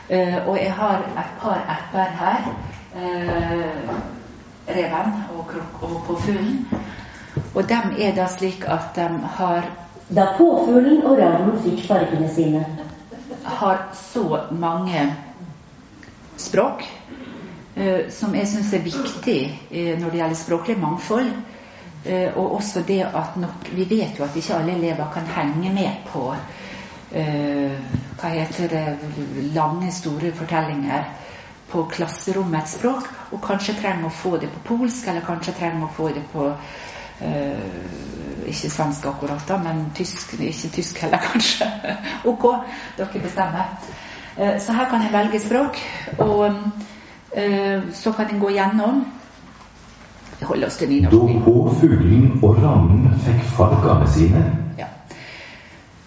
Uh, og jeg har et par apper her. Uh, reven og, og påfuglen. Og dem er da slik at de har Da påfuglen og ravnen fikk fargene sine. Har så mange språk uh, som jeg syns er viktig når det gjelder språklig mangfold. Uh, og også det at nok Vi vet jo at ikke alle elever kan henge med på hva heter det lange, store fortellinger på klasserommets språk, og kanskje trenger å få det på polsk, eller kanskje trenger å få det på øh, Ikke svensk akkurat, da, men tysk. Ikke tysk heller, [laughs] kanskje. ok, dere bestemmer. Så her kan jeg velge språk, og uh, så kan jeg gå gjennom. Vi holder oss til nynorsk. Da påfuglen og rannen fikk fargene sine. Ja.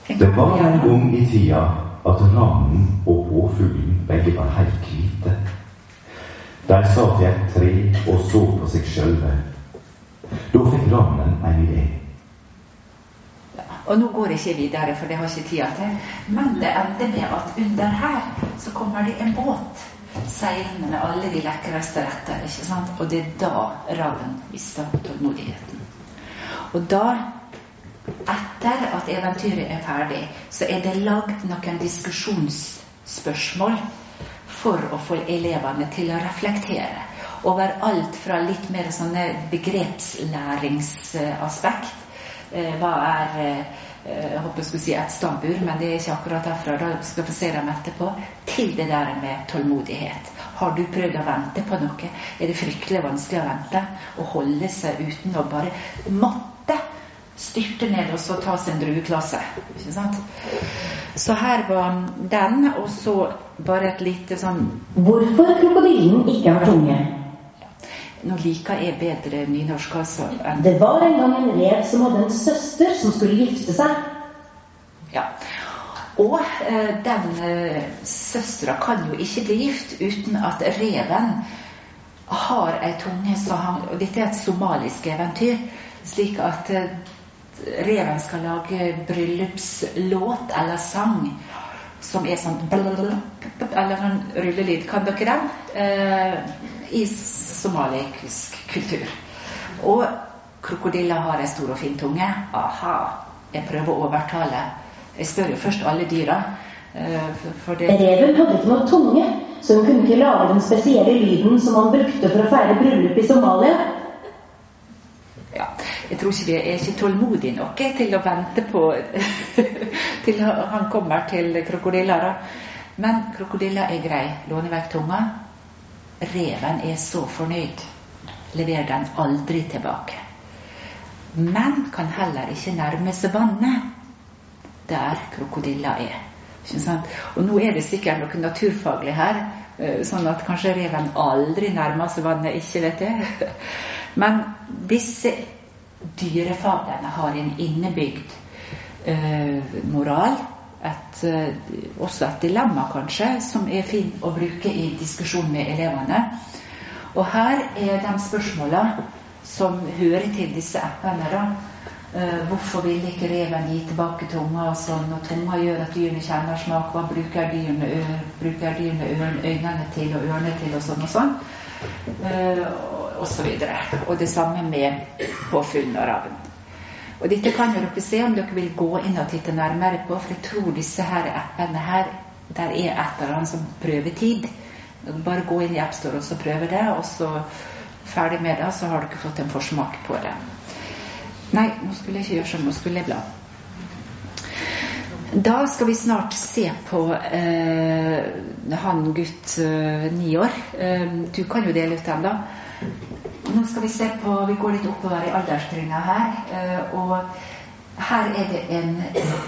Det var en gang i tida at rannen og påfuglen begge var helt hvite. De satt i et tre og så på seg sjølve. Da fikk rannen en idé. Ja, og nå går jeg ikke videre, for det har ikke tida til. Men det ender med at under her så kommer det en båt seilende med alle de lekreste retter. ikke sant? Og det er da ravnen mister tålmodigheten. Og da etter at eventyret er ferdig, så er det lagd noen diskusjonsspørsmål for å få elevene til å reflektere over alt fra litt mer sånne begrepslæringsaspekt. Eh, hva er eh, jeg håper jeg skulle si et stambur, men det er ikke akkurat derfra. Da skal vi se dem etterpå. Til det der med tålmodighet. Har du prøvd å vente på noe? Er det fryktelig vanskelig å vente? Å holde seg uten å bare måtte styrte ned og så ta en drueklasse. Ikke sant? Så her var den, og så bare et lite sånn Hvorfor krokodillen ikke har tunge? Nå liker jeg bedre nynorsk, altså. Enn Det var en gang en rev som hadde en søster som skulle gifte seg. Ja. Og eh, den eh, søstera kan jo ikke bli gift uten at reven har ei tunge så han Og dette er et somalisk eventyr, slik at eh, reven skal lage bryllupslåt eller sang som er sånn Eller sånn rullelyd. Kan dere den? Eh, I somalisk kultur. Og krokodiller har en stor og fin tunge. Aha. Jeg prøver å overtale. Jeg spør jo først alle dyra. Eh, Reven hadde ikke noe tunge, så hun kunne ikke lage den spesielle lyden som man brukte for å feire bryllup i Somalia. ja, jeg tror ikke vi er ikke tålmodige nok til å vente på [laughs] til han kommer til krokodiller. Men krokodiller er grei. Vekk tunga. Reven er så fornøyd. Leverer den aldri tilbake. Men kan heller ikke nærme seg vannet der krokodilla er. Og nå er det sikkert noe naturfaglig her, eh, sånn at kanskje reven aldri nærmer seg vannet. Ikke vet jeg. [laughs] Men disse dyrefaglene har en innebygd uh, moral. Et, eh, også et dilemma, kanskje, som er fint å bruke i diskusjon med elevene. Og her er de spørsmåla som hører til disse appene. da. Eh, hvorfor vil ikke reven gi tilbake tunga? Sånn, og tunga gjør at dyrene kjenner smak. Hva bruker dyrene, ø, bruker dyrene ø- øynene til og ørene til, og sånn og sånn? Uh, og så videre. Og det samme med påfunn og ravnen. Og dette kan jo dere se om dere vil gå inn og titte nærmere på, for jeg tror disse her appene her, der er et eller annet som prøvetid. Bare gå inn i AppStore og så prøve det, og så ferdig med det, så har dere fått en forsmak på det. Nei, nå skulle jeg ikke gjøre sånn. Nå skulle jeg bla. Da skal vi snart se på eh, han gutt eh, ni år. Eh, du kan jo dele ut den, da. Nå skal vi se på Vi går litt oppover i alderstrinna her. Eh, og her er det en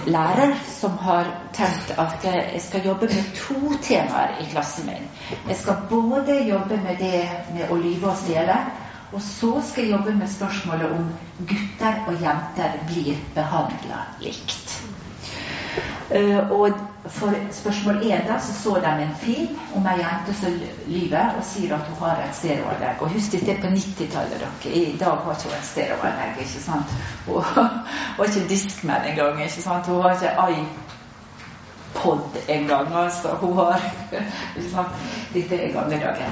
lærer som har tenkt at jeg skal jobbe med to temaer i klassen min. Jeg skal både jobbe med det med å lyve og stjele, og så skal jeg jobbe med spørsmålet om gutter og jenter blir behandla likt. Uh, og for spørsmål én da, så så de en film om ei jente som lyver og sier at hun har et stereoanlegg. Og husk dette på 90-tallet, dere. I dag har ikke hun et stereoanlegg. ikke sant? Hun [laughs] har ikke diskmenn engang. ikke sant? Hun har ikke iPod engang. altså. Hun har [laughs] Dette er gamle dager.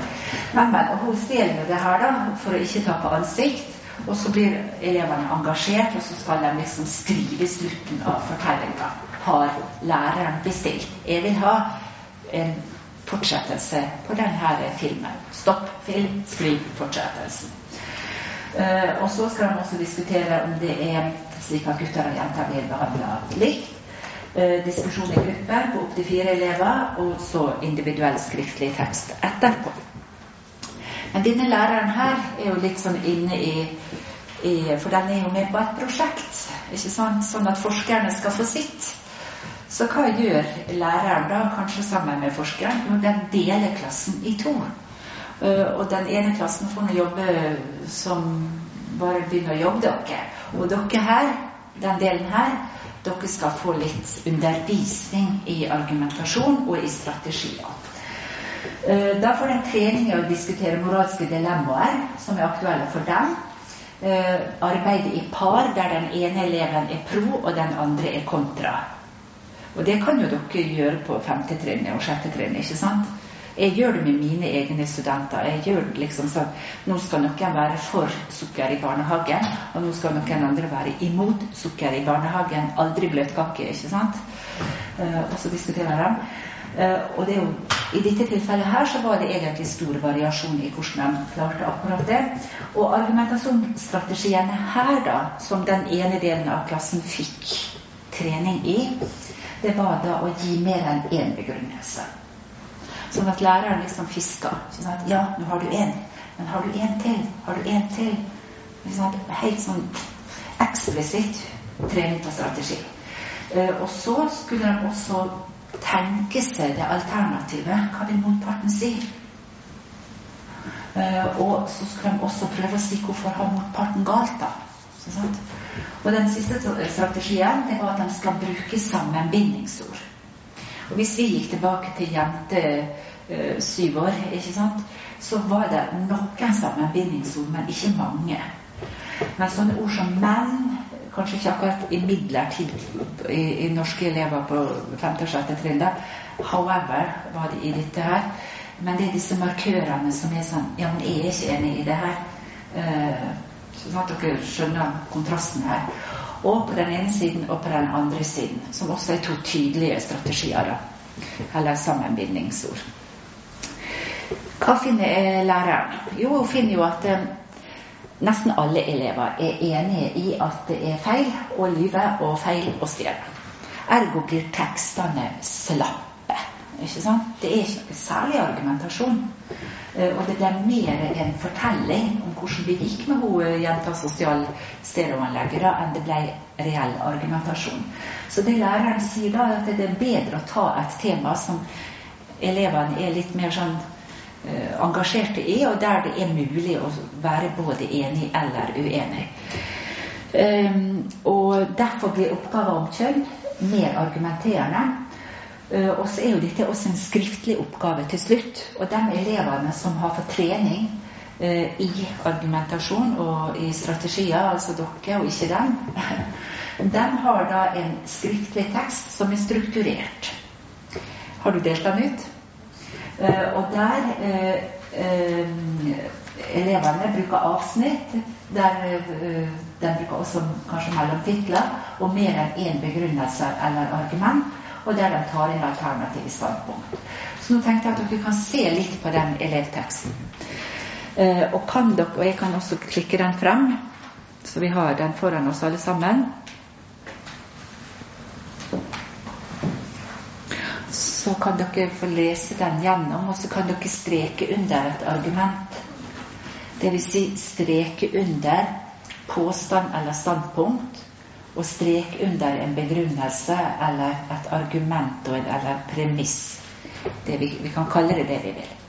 Men, men hun stjeler det her da, for å ikke tape ansikt. Og så blir elevene engasjert, og så skal de liksom skrive slutten av fortellinga. Har læreren bestilt? Jeg vil ha en fortsettelse på denne filmen. Stopp film, skriv fortsettelsen. Uh, og så skal man også diskutere om det er slik at gutter og jenter blir behandla likt. Uh, diskusjon i grupper på opptil fire elever, og så individuell skriftlig tekst etterpå. Men denne læreren her er jo litt sånn inne i, i For den er jo med på et prosjekt, ikke sant? sånn at forskerne skal få sitt. Så hva gjør læreren da, kanskje sammen med forskeren? Jo, den deler klassen i to. Uh, og den ene klassen får nå jobbe som bare begynner å jobbe dere. Og dere her, den delen her, dere skal få litt undervisning i argumentasjon og i strategier. Uh, da får de trening i å diskutere moralske dilemmaer som er aktuelle for dem. Uh, arbeide i par der den ene eleven er pro og den andre er kontra. Og det kan jo dere gjøre på femte trinnet og sjette trinnet, ikke sant? Jeg gjør det med mine egne studenter. Jeg gjør det liksom sånn Nå skal noen være for sukker i barnehagen, og nå skal noen andre være imot sukker i barnehagen. Aldri bløtkake, ikke sant? Uh, og så diskuterer de. Uh, og det er jo, I dette tilfellet her så var det egentlig stor variasjon i hvordan de klarte akkurat det. Og argumentasjonsstrategiene her, da, som den ene delen av klassen fikk trening i, det var da å gi mer enn én begrunnelse. Sånn at læreren liksom fiska. Sånn ja, nå har du én, men har du én til? Har du én til? Sånn helt sånn eksplisitt trening på strategi. Eh, og så skulle de også tenke seg det alternativet. Hva vil motparten si? Eh, og så skulle de også prøve å si hvorfor har motparten galt, da. Sånn og den siste strategien det var at de skal bruke sammenbindingsord. Og Hvis vi gikk tilbake til jente øh, syv år, ikke sant, så var det noen sammenbindingsord, men ikke mange. Men sånne ord som menn, kanskje ikke akkurat imidlertid i, i norske elever på 5. og 6. trinn, however var det i dette her. Men det er disse markørene som er sånn Ja, men jeg er ikke enig i det her. Uh, Sånn at dere skjønner kontrasten her. Og på den ene siden og på den andre siden, som også er to tydelige strategier. da, Eller sammenbindingsord. Hva finner læreren? Jo, hun finner jo at eh, nesten alle elever er enige i at det er feil å lyve og feil å stjele. Ergo blir tekstene slappe. Ikke sant? Det er ikke særlig argumentasjon. Uh, og det ble mer en fortelling om hvordan det gikk med hun eh, jenta sosial stereoanlegger enn det ble reell argumentasjon. Så det læreren sier da, er at det er bedre å ta et tema som elevene er litt mer sånn uh, engasjerte i, og der det er mulig å være både enig eller uenig. Um, og derfor blir oppgaven om kjønn mer argumenterende. Uh, og så er jo dette også en skriftlig oppgave til slutt. Og de elevene som har fått trening uh, i argumentasjon og i strategier, altså dere og ikke dem, [laughs] de har da en skriftlig tekst som er strukturert. Har du delt den ut? Uh, og der elevene bruker avsnitt. Der de bruker også kanskje mellom titler og mer enn én begrunnelse eller argument og der de tar inn alternative standpunkt. Så nå tenkte jeg at dere kan se litt på den elevteksten. Eh, og, kan dere, og jeg kan også klikke den frem. Så vi har den foran oss alle sammen. Så kan dere få lese den gjennom, og så kan dere streke under et argument. Dvs. Si streke under påstand eller standpunkt, og streke under en begrunnelse eller et argument eller premiss. Vi, vi kan kalle det det vi vil.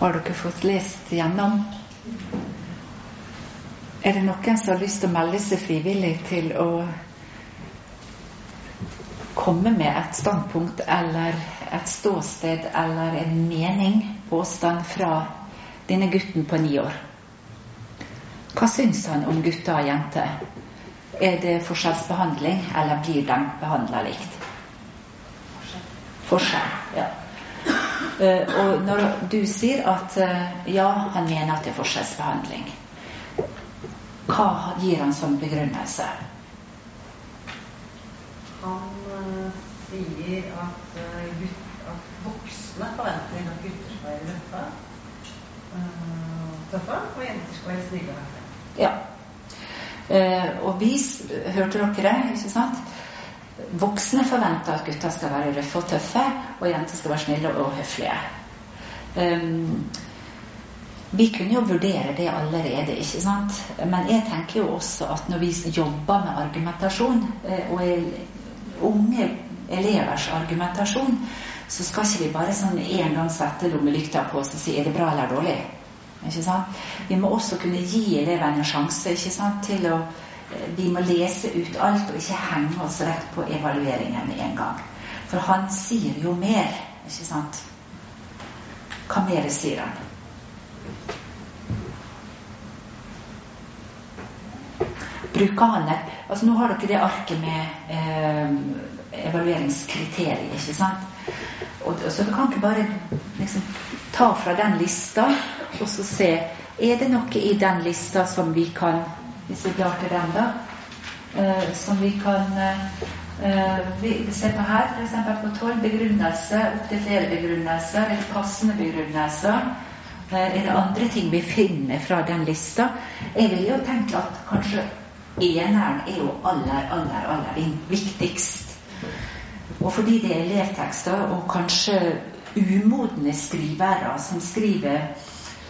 Har dere fått lest gjennom? Er det noen som har lyst til å melde seg frivillig til å komme med et standpunkt eller et ståsted eller en mening, påstand, fra denne gutten på ni år? Hva syns han om gutter og jenter? Er det forskjellsbehandling, eller blir de behandla likt? Forskjell. ja. Eh, og når du sier at eh, ja, han mener at det er forskjellsbehandling, hva gir han som begrunnelse? Han uh, sier at, gutt, at, voksne forventer at gutter skal være røffe, tøffe, og jenter skal være snille og. Ja. og vi hørte dere, ikke sant? Voksne forventer at gutter skal være røffe og tøffe, og jenter skal være snille og høflige. Um, vi kunne jo vurdere det allerede, ikke sant? Men jeg tenker jo også at når vi jobber med argumentasjon, eh, og unge elevers argumentasjon, så skal ikke vi bare sånn en gang sette lommelykta på oss og si er det bra eller dårlig. Ikke sant? Vi må også kunne gi elevene en sjanse ikke sant, til å vi må lese ut alt og ikke henge oss rett på evalueringen med en gang. For han sier jo mer, ikke sant? Hva mer sier han? Bruker han altså Nå har dere det arket med eh, evalueringskriterier, ikke sant? Og, så du kan ikke bare liksom, ta fra den lista og så se er det noe i den lista som vi kan hvis vi drar til dem, da. Uh, som vi kan uh, vi, se på her, f.eks. på tolv begrunnelse, opptil flere begrunnelser, eller passende begrunnelser. Uh, er det andre ting vi finner fra den lista? Jeg vil jo tenke at kanskje eneren er jo aller, aller, aller viktigst. Og fordi det er elevtekster, og kanskje umodne skrivere som skriver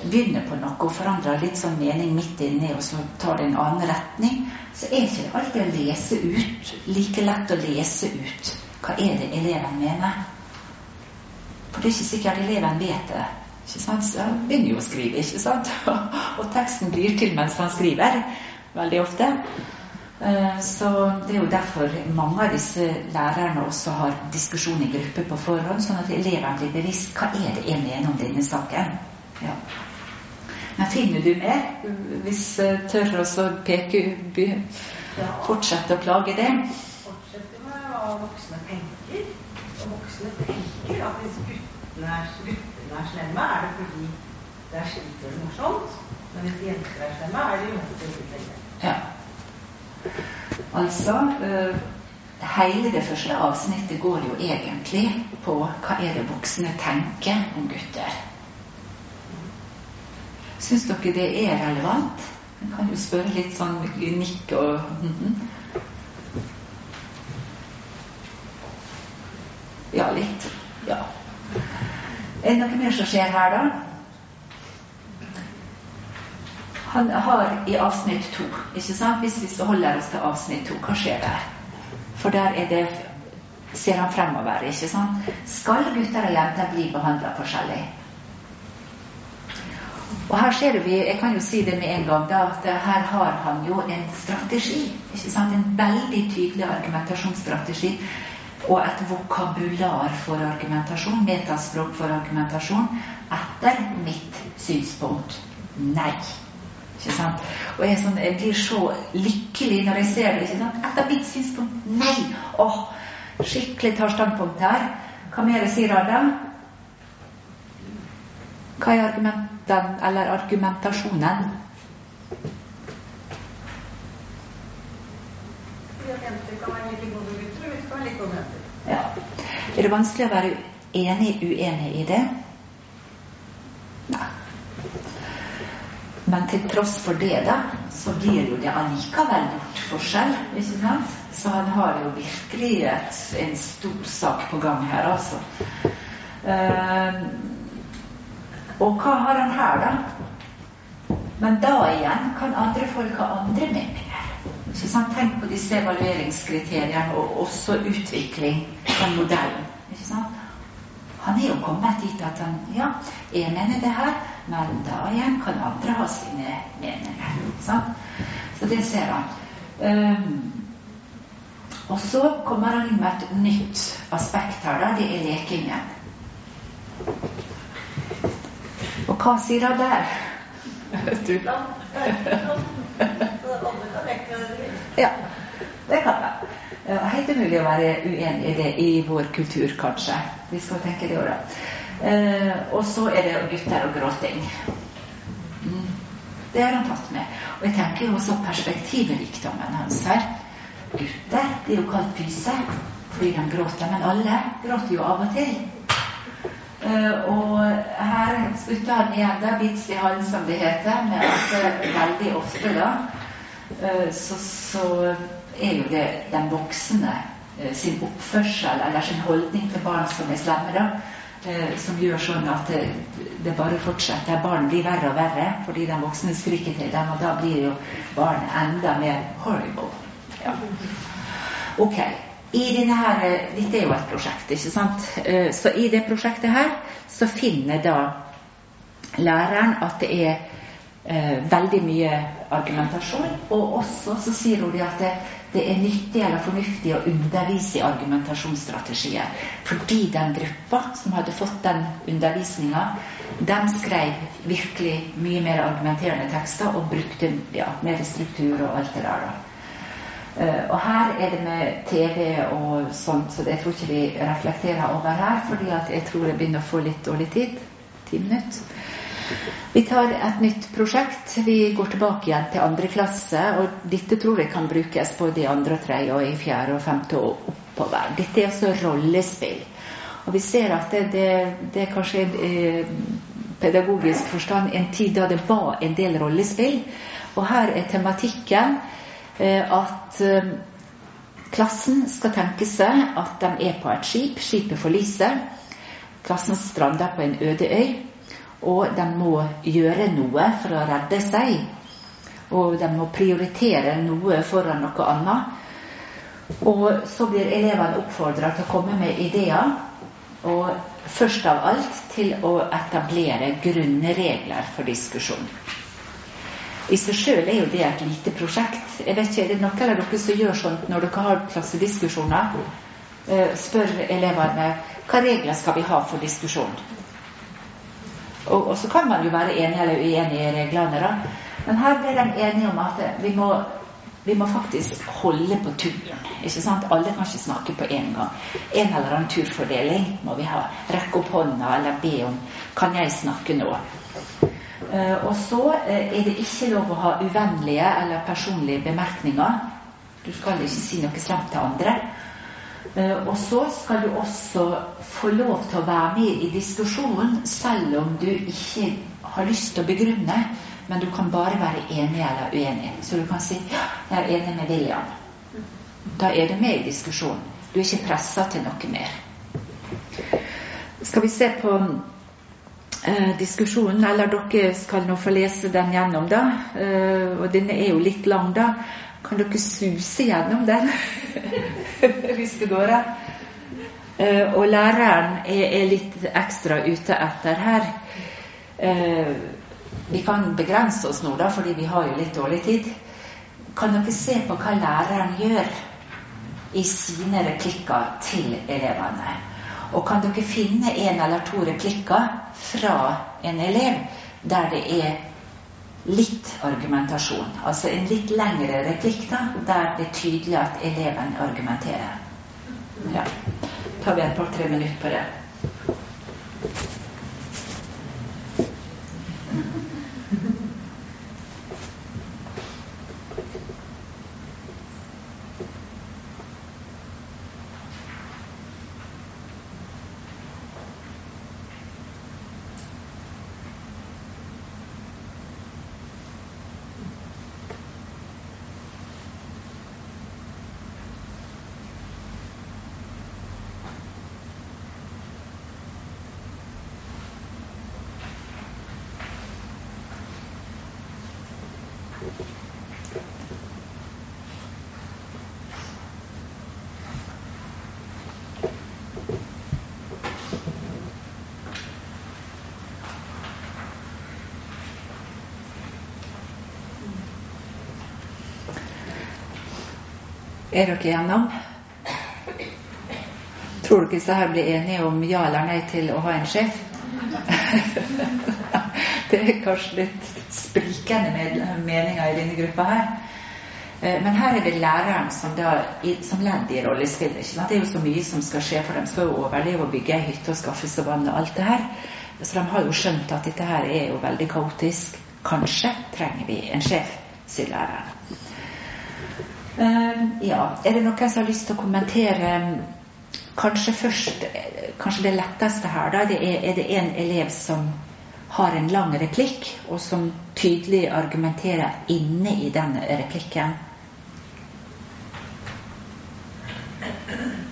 begynner på noe og forandrer litt sånn mening midt inni, og så tar det en annen retning, så er ikke det alltid å lese ut like lett å lese ut hva er det eleven mener. For det er ikke sikkert eleven vet det. ikke sant? Så han begynner jo å skrive, ikke sant? [laughs] og teksten blir til mens han skriver, veldig ofte. Eh, så Det er jo derfor mange av disse lærerne også har diskusjon i gruppe på forhånd, sånn at elevene blir bevisst hva er det jeg mener om denne saken. Ja. Men finner du mer? Hvis uh, tør å peke Fortsette å plage det? Fortsette med hva voksne tenker. Og voksne tenker at hvis guttene er, guttene er slemme, er det fordi det er skikkelig morsomt. Men hvis jenter er slemme, er det jo ikke Ja. Altså uh, Hele det første avsnittet går jo egentlig på hva er det voksne tenker om gutter. Syns dere det er relevant? Jeg kan jo spørre litt sånn nikk og -hmm. Ja, litt. Ja. Er det noe mer som skjer her, da? Han har i avsnitt to ikke sant? Hvis vi holder oss til avsnitt to, hva skjer der? For der er det ser han fremover. ikke sant? Skal gutter og jenter bli behandla forskjellig? Og her ser vi, Jeg kan jo si det med en gang, da, at her har han jo en strategi. ikke sant? En veldig tydelig argumentasjonsstrategi. Og et vokabular for argumentasjon, metaspråk for argumentasjon, etter mitt synspunkt nei. Ikke sant? Og jeg, sånn, jeg blir så lykkelig når jeg ser det. ikke sant? Etter mitt synspunkt nei! Åh, skikkelig tar standpunkt her. Hva mer sier Adam? Hva er argumenten, eller argumentasjonen? Ja. Er det vanskelig å være enig uenig i det? Nei. Men til tross for det, da, så blir jo det allikevel gjort forskjell. ikke sant? Så han har jo virkelig et, en stor sak på gang her, altså. Uh, og hva har han her, da? Men da igjen kan andre folk ha andre meninger. Så sant? Tenk på disse evalueringskriteriene og også utvikling av modellen. Ikke sant? Han er jo kommet dit at han Ja, jeg mener det her, men da igjen kan andre ha sine meninger. Sant? Så det ser han. Um, og så kommer han inn med et nytt aspekt her. da, Det er lekingen. Hva sier han der? Du. ja, det kan jeg. Helt umulig å være uenig i det i vår kultur, kanskje. Vi skal tenke det òg. Eh, og så er det gutter og gråting. Mm. Det har han tatt med. Og jeg tenker jo også perspektivrikdommen hans her. Gutter det er jo kalt pyser fordi de gråter, men alle gråter jo av og til. Uh, og her slutter han igjen da, bits i halen, som det heter, med at uh, veldig ofte da uh, så, så, er jo det den voksne sin oppførsel eller sin holdning til barn som er slemme, da, som gjør sånn at det, det, bare fortsetter. Barn blir verre og verre fordi den voksne skriker til dem, og da blir jo barnet enda mer horrible. Ja. Ok. Her, Dette er jo et prosjekt, ikke sant? Eh, så i det prosjektet her så finner da læreren at det er eh, veldig mye argumentasjon. Og også så sier hun at det, det, er nyttig eller fornuftig å undervise i argumentasjonsstrategier. Fordi den gruppa som hadde fått den undervisninga, de skrev virkelig mye mer argumenterende tekster og brukte ja, mer struktur og alt det der. da. Uh, og her er det med TV og sånt, så jeg tror ikke vi reflekterer over her. fordi jeg tror jeg begynner å få litt dårlig tid. Ti minutter. Vi tar et nytt prosjekt. Vi går tilbake igjen til andre klasse. Og dette tror jeg kan brukes både i andre og tredje og i fjerde og femte og oppover. Dette er altså rollespill. Og vi ser at det, det, det er kanskje eh, pedagogisk forstand en tid da det var en del rollespill. Og her er tematikken Eh, at eh, klassen skal tenke seg at de er på et skip. Skipet forliser. Klassen strander på en øde øy. Og de må gjøre noe for å redde seg. Og de må prioritere noe foran noe annet. Og så blir elevene oppfordra til å komme med ideer. Og først av alt til å etablere grunnregler for diskusjon. I seg sjøl er jo det et lite prosjekt. Jeg vet ikke, Er det noen av dere som gjør sånt når dere har klassediskusjoner? Uh, spør elevene hva regler skal vi ha for diskusjon. Og, og, så kan man jo være enig eller uenig i reglene, da. Men her ble de enige om at vi må, vi må faktisk holde på turen. ikke sant? Alle kan ikke snakke på én gang. En eller annen turfordeling må vi ha. Rekke opp hånda eller be om 'Kan jeg snakke nå?' Eh, og så eh, er det ikke lov å ha uvennlige eller personlige bemerkninger. Du skal ikke si noe slemt til andre. Eh, og så skal du også få lov til å være med i diskusjonen selv om du ikke har lyst til å begrunne men du kan bare være enig eller uenig. Så du kan si ja, jeg er enig med William. Da er du med i diskusjonen. Du er ikke pressa til noe mer. Skal vi se på eh, diskusjonen, eller dere skal nå få lese den gjennom, da. Eh, og denne er jo litt lang, da. Kan dere suse gjennom den [laughs] hvis det går an? Eh, og læreren er, er, litt ekstra ute etter her. Eh, vi kan begrense oss nå, da, fordi vi har jo litt dårlig tid. Kan dere se på hva læreren gjør i sine replikker til elevene? Og kan dere finne en eller to replikker fra en elev der det er litt argumentasjon? Altså en litt lengre replikk da, der det er tydelig at eleven argumenterer. Ja. tar vi et par-tre minutter på det. Er dere igjennom? Tror dere disse her blir enige om ja eller nei til å ha en sjef? [laughs] det er kanskje litt sprikende meninger i denne gruppa her. Eh, men her er det læreren som, da, som ledd i rollespillet. Det er jo så mye som skal skje, for de skal jo overleve og bygge ei hytte og skaffe seg vann og alt det her. Så de har jo skjønt at dette her er jo veldig kaotisk. Kanskje trenger vi en sjef, sier læreren. Uh, ja, er det noen som har lyst til å kommentere Kanskje først Kanskje det letteste her, da, det er, er det en elev som har en lang replikk, og som tydelig argumenterer inne i den replikken. [laughs]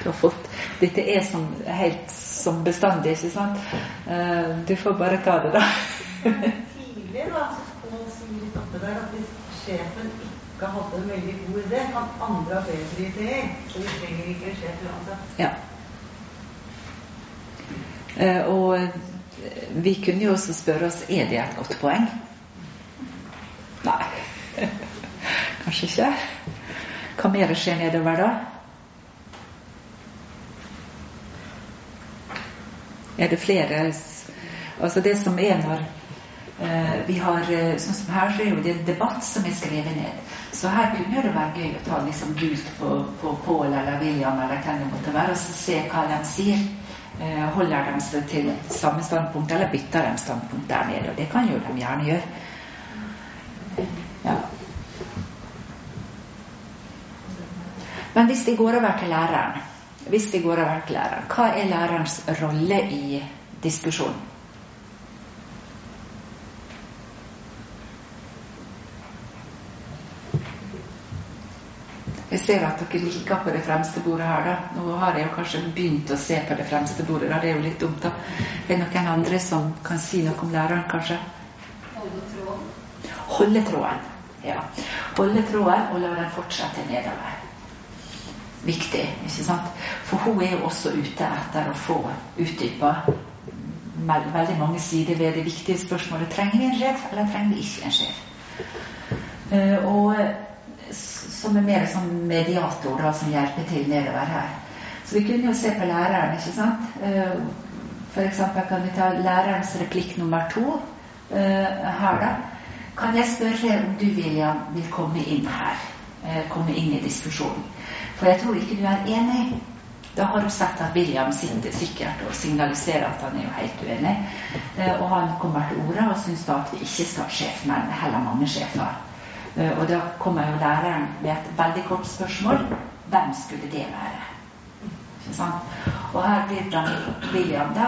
Du har fått Dette er som, helt som bestandig, ikke sant? Uh, du får bare ta det, da. Tidligere så sier Toppe der at hvis sjefen ikke hadde en veldig god idé, kan andre ha bedre ideer. Så vi trenger ikke sjef uansett. Ja. Uh, og vi kunne jo også spørre oss er det et godt poeng. Nei, [laughs] kanskje ikke. Hva mer skjer nedover da? Er det flere Altså det som er når Uh, vi har uh, Sånn som her, så er jo det en debatt som er skrevet ned. Så her kunne det være gøy å ta liksom gult på, på Paul eller William eller hvem det måtte være, og så se hva de sier. Uh, holder de seg til samme standpunkt, eller bytter de standpunkt der nede? Og det kan jo de gjerne gjøre. Ja. Men hvis de går over til læreren hvis vi går over til læreren, hva er lærerens rolle i diskusjonen? Jeg ser at dere liker på det fremste bordet her. da. Nå har jeg jo kanskje begynt å se på det fremste bordet. da. Det er jo litt dumt. da. Er det noen andre som kan si noe om læreren, kanskje? Holde tråden. Holde tråden, ja. Holde tråden og la den fortsette nedover viktig. ikke sant? For hun er jo også ute etter å få utdypa veldig mange sider ved det viktige spørsmålet trenger vi en sjef, eller trenger vi ikke en sjef. Uh, og som er mer som mediator, da, som hjelper til nedover her. Så vi kunne jo se på læreren, ikke sant. F.eks. for eksempel kan vi ta lærerens replikk nummer to uh, her, da. Kan jeg spørre om du, William, vil komme inn her? komme inn i diskusjonen. For jeg tror ikke du er enig. Da har du sett at William sitter sikkert og signaliserer at han er jo helt uenig. Eh, og han kommer til orde og syns da at vi ikke skal ha sjef, men heller mange sjefer. Eh, og da kommer jo læreren med et veldig kort spørsmål. Hvem skulle det være? Og her blir da William, da.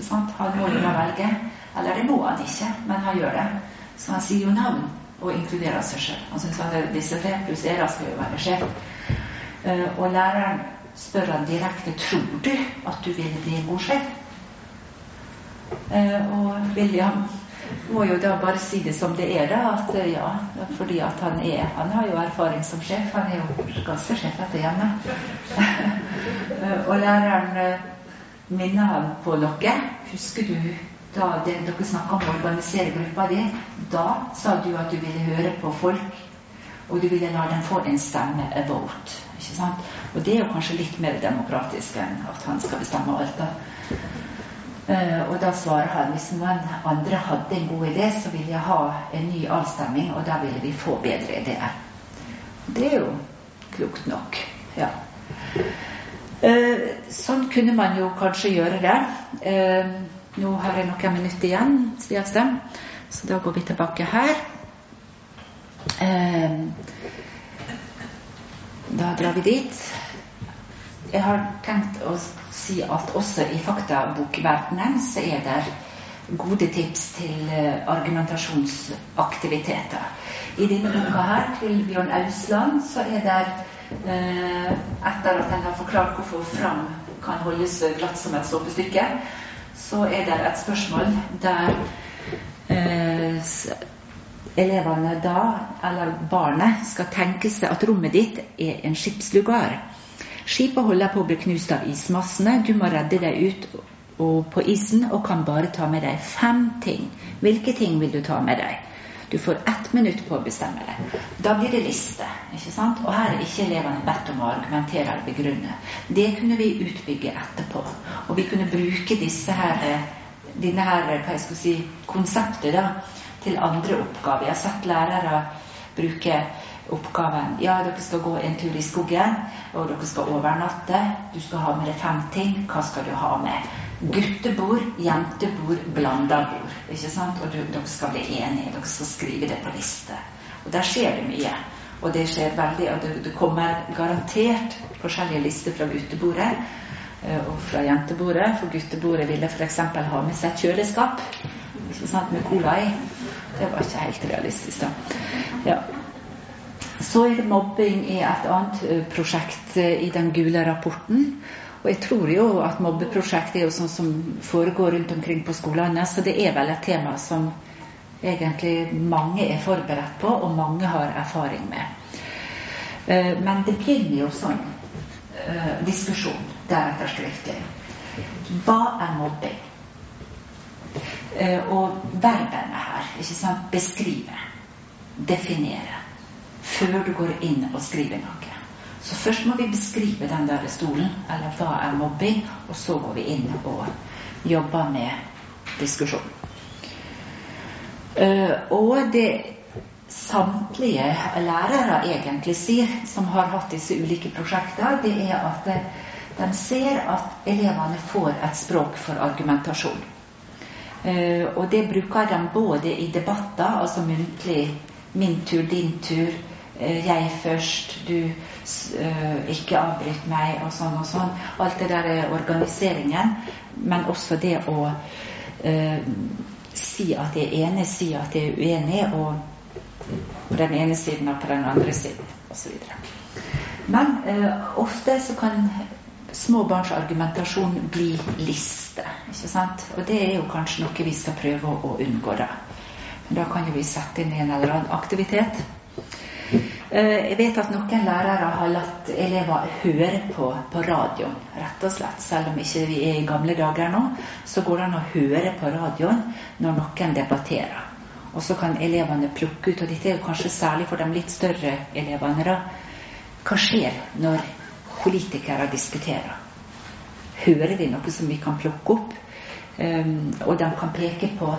sant? Han må jo da velge. Eller det må han ikke, men han gjør det. Så han sier jo navn og inkluderer seg selv. Han syns at disse tre pluss dere skal jo være sjef. Og læreren spør han direkte tror du at du vil bli god sjef. Og William må jo da bare si det som det er, da. At ja, fordi at han er Han har jo erfaring som sjef. Han er jo ganske sjef etter hjemme. [laughs] og læreren minner han på noe. Husker du da det, dere snakka om å organisere gruppa di? Da sa du at du ville høre på folk, og du ville la dem få en stemme, a vote. Ikke sant? Og det er jo kanskje litt mer demokratisk enn at han skal bestemme alt. da. Uh, og da svarer han hvis noen andre hadde en god idé, så ville jeg ha en ny avstemning, og da ville vi få bedre ideer. Det er jo klokt nok. Ja. Uh, sånn kunne man jo kanskje gjøre det. Uh, nå har jeg noen minutter igjen, sies. Så da går vi tilbake her. Da drar vi dit. Jeg har tenkt å si at også i faktabokverdenen så er det gode tips til argumentasjonsaktiviteter. I denne boka her, til Bjørn Ausland, så er det eh, etter at en har forklart hvorfor Fram kan holdes glatt som et såpestykke, så er det et spørsmål der eh, elevene da, eller barnet, skal tenke seg at rommet ditt er en skipslugar. Skipet holder på å bli knust av ismassene. Du må redde deg ut på isen og kan bare ta med deg fem ting. Hvilke ting vil du ta med deg? Du får ett minutt på å bestemme deg. Da blir det liste. ikke sant? Og her er ikke elevene bedt om å argumentere eller begrunne. Det kunne vi utbygge etterpå. Og vi kunne bruke disse her, denne her, hva jeg skal si, konseptet da, til andre oppgaver. Jeg har sett lærere bruke oppgaven. Ja, dere skal gå en tur i skogen, og dere skal overnatte. Du skal ha med deg fem ting. Hva skal du ha med? Guttebord, jentebord, blanda bord. Ikke sant? Og du, dere skal bli enige. Dere skal skrive det på liste. Og der skjer det mye. Og det skjer veldig, og det, det kommer garantert forskjellige lister fra guttebordet og fra jentebordet. For guttebordet ville f.eks. ha med seg kjøleskap sant, med cola i. Det var ikke helt realistisk, da. Ja. Så er det mobbing i et annet prosjekt i den gule rapporten. Og jeg tror jo at mobbeprosjekt er jo sånn som foregår rundt omkring på skolene, så det er vel et tema som egentlig mange er forberedt på, og mange har erfaring med. Men det begynner jo sånn diskusjon deretter skriftlig. Hva er mobbing? Og verbene her, ikke sant, beskrive, definere før du går inn og skriver noe. Så først må vi beskrive den der stolen, eller hva er mobbing, og så går vi inn og jobber med diskusjon. Uh, og det samtlige lærere egentlig sier, som har hatt disse ulike prosjektene, det er at de ser at elevene får et språk for argumentasjon. Uh, og det bruker de både i debatter, altså muntlig min tur, din tur, jeg først, du uh, ikke avbryt meg, og sånn og sånn. Alt det der er organiseringen. Men også det å si at jeg er enig, si at jeg er uenig, og på den ene siden og på den andre siden, osv. Men ofte så kan småbarns argumentasjon bli liste. ikke sant? Og det er jo kanskje noe vi skal prøve å, unngå, da. Men da kan jo vi sette inn en eller annen aktivitet. Jeg vet at noen lærere har latt elever høre på, på radioen, rett og slett. Selv om ikke vi er i gamle dager nå, så går det an å høre på radioen når noen debatterer. Og så kan elevene plukke ut, og dette er jo kanskje særlig for de litt større elevene, da. Hva skjer når politikere diskuterer? Hører de noe som vi kan plukke opp? Um, og de kan peke på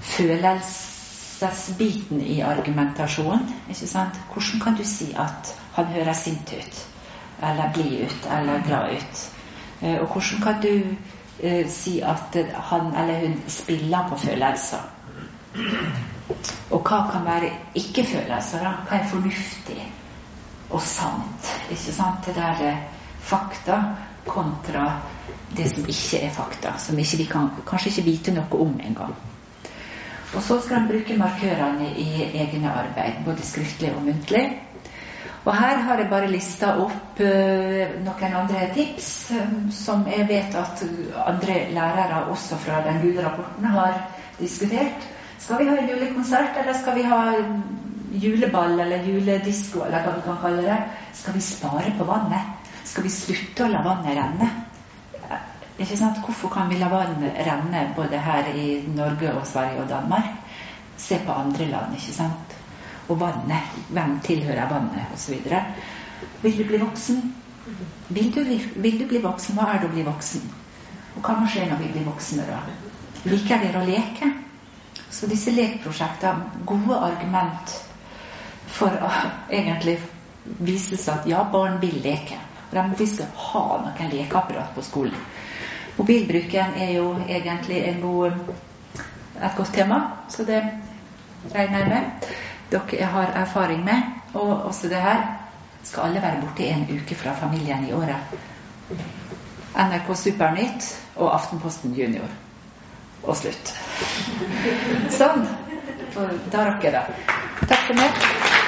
følelsesbiten i argumentasjonen. ikke sant? Hvordan kan du si at han høres sint ut, eller blid ut, eller glad ut? Og hvordan kan du uh, si at han eller hun spiller på følelser? Og hva kan være ikke-følelser? Hva er fornuftig og sant? ikke sant? Det der fakta kontra det som ikke er fakta. Som ikke vi kan kanskje ikke vite noe om engang. Og så skal en bruke markørene i egne arbeid, både skriftlig og muntlig. Og her har jeg bare lista opp uh, noen andre tips um, som jeg vet at andre lærere, også fra den gule rapporten, har diskutert. Skal vi ha julekonsert, eller skal vi ha juleball eller juledisko, eller hva vi kan kalle det? Skal vi spare på vannet? Skal vi slutte å la vannet renne? Ikke sant? Hvorfor kan vi la vann renne både her i Norge og Sverige og Danmark? Se på andre land, ikke sant? Og vannet. Hvem tilhører vannet? Osv. Vil du bli voksen? Vil du, vil du, bli voksen? Hva er det å bli voksen? Og hva må skje når vi blir voksne, da? Liker dere å leke? Så disse lekprosjektene, gode argument for å egentlig vise seg at ja, barn vil leke. De skal ha noen lekeapparat på skolen. Mobilbruken er jo egentlig god, et godt tema, så det regner jeg med. Dere har erfaring med. Og også det her skal alle være borte en uke fra familien i året. NRK Supernytt og Aftenposten Junior. Og slutt. Sånn. Da rakk. Takk for meg.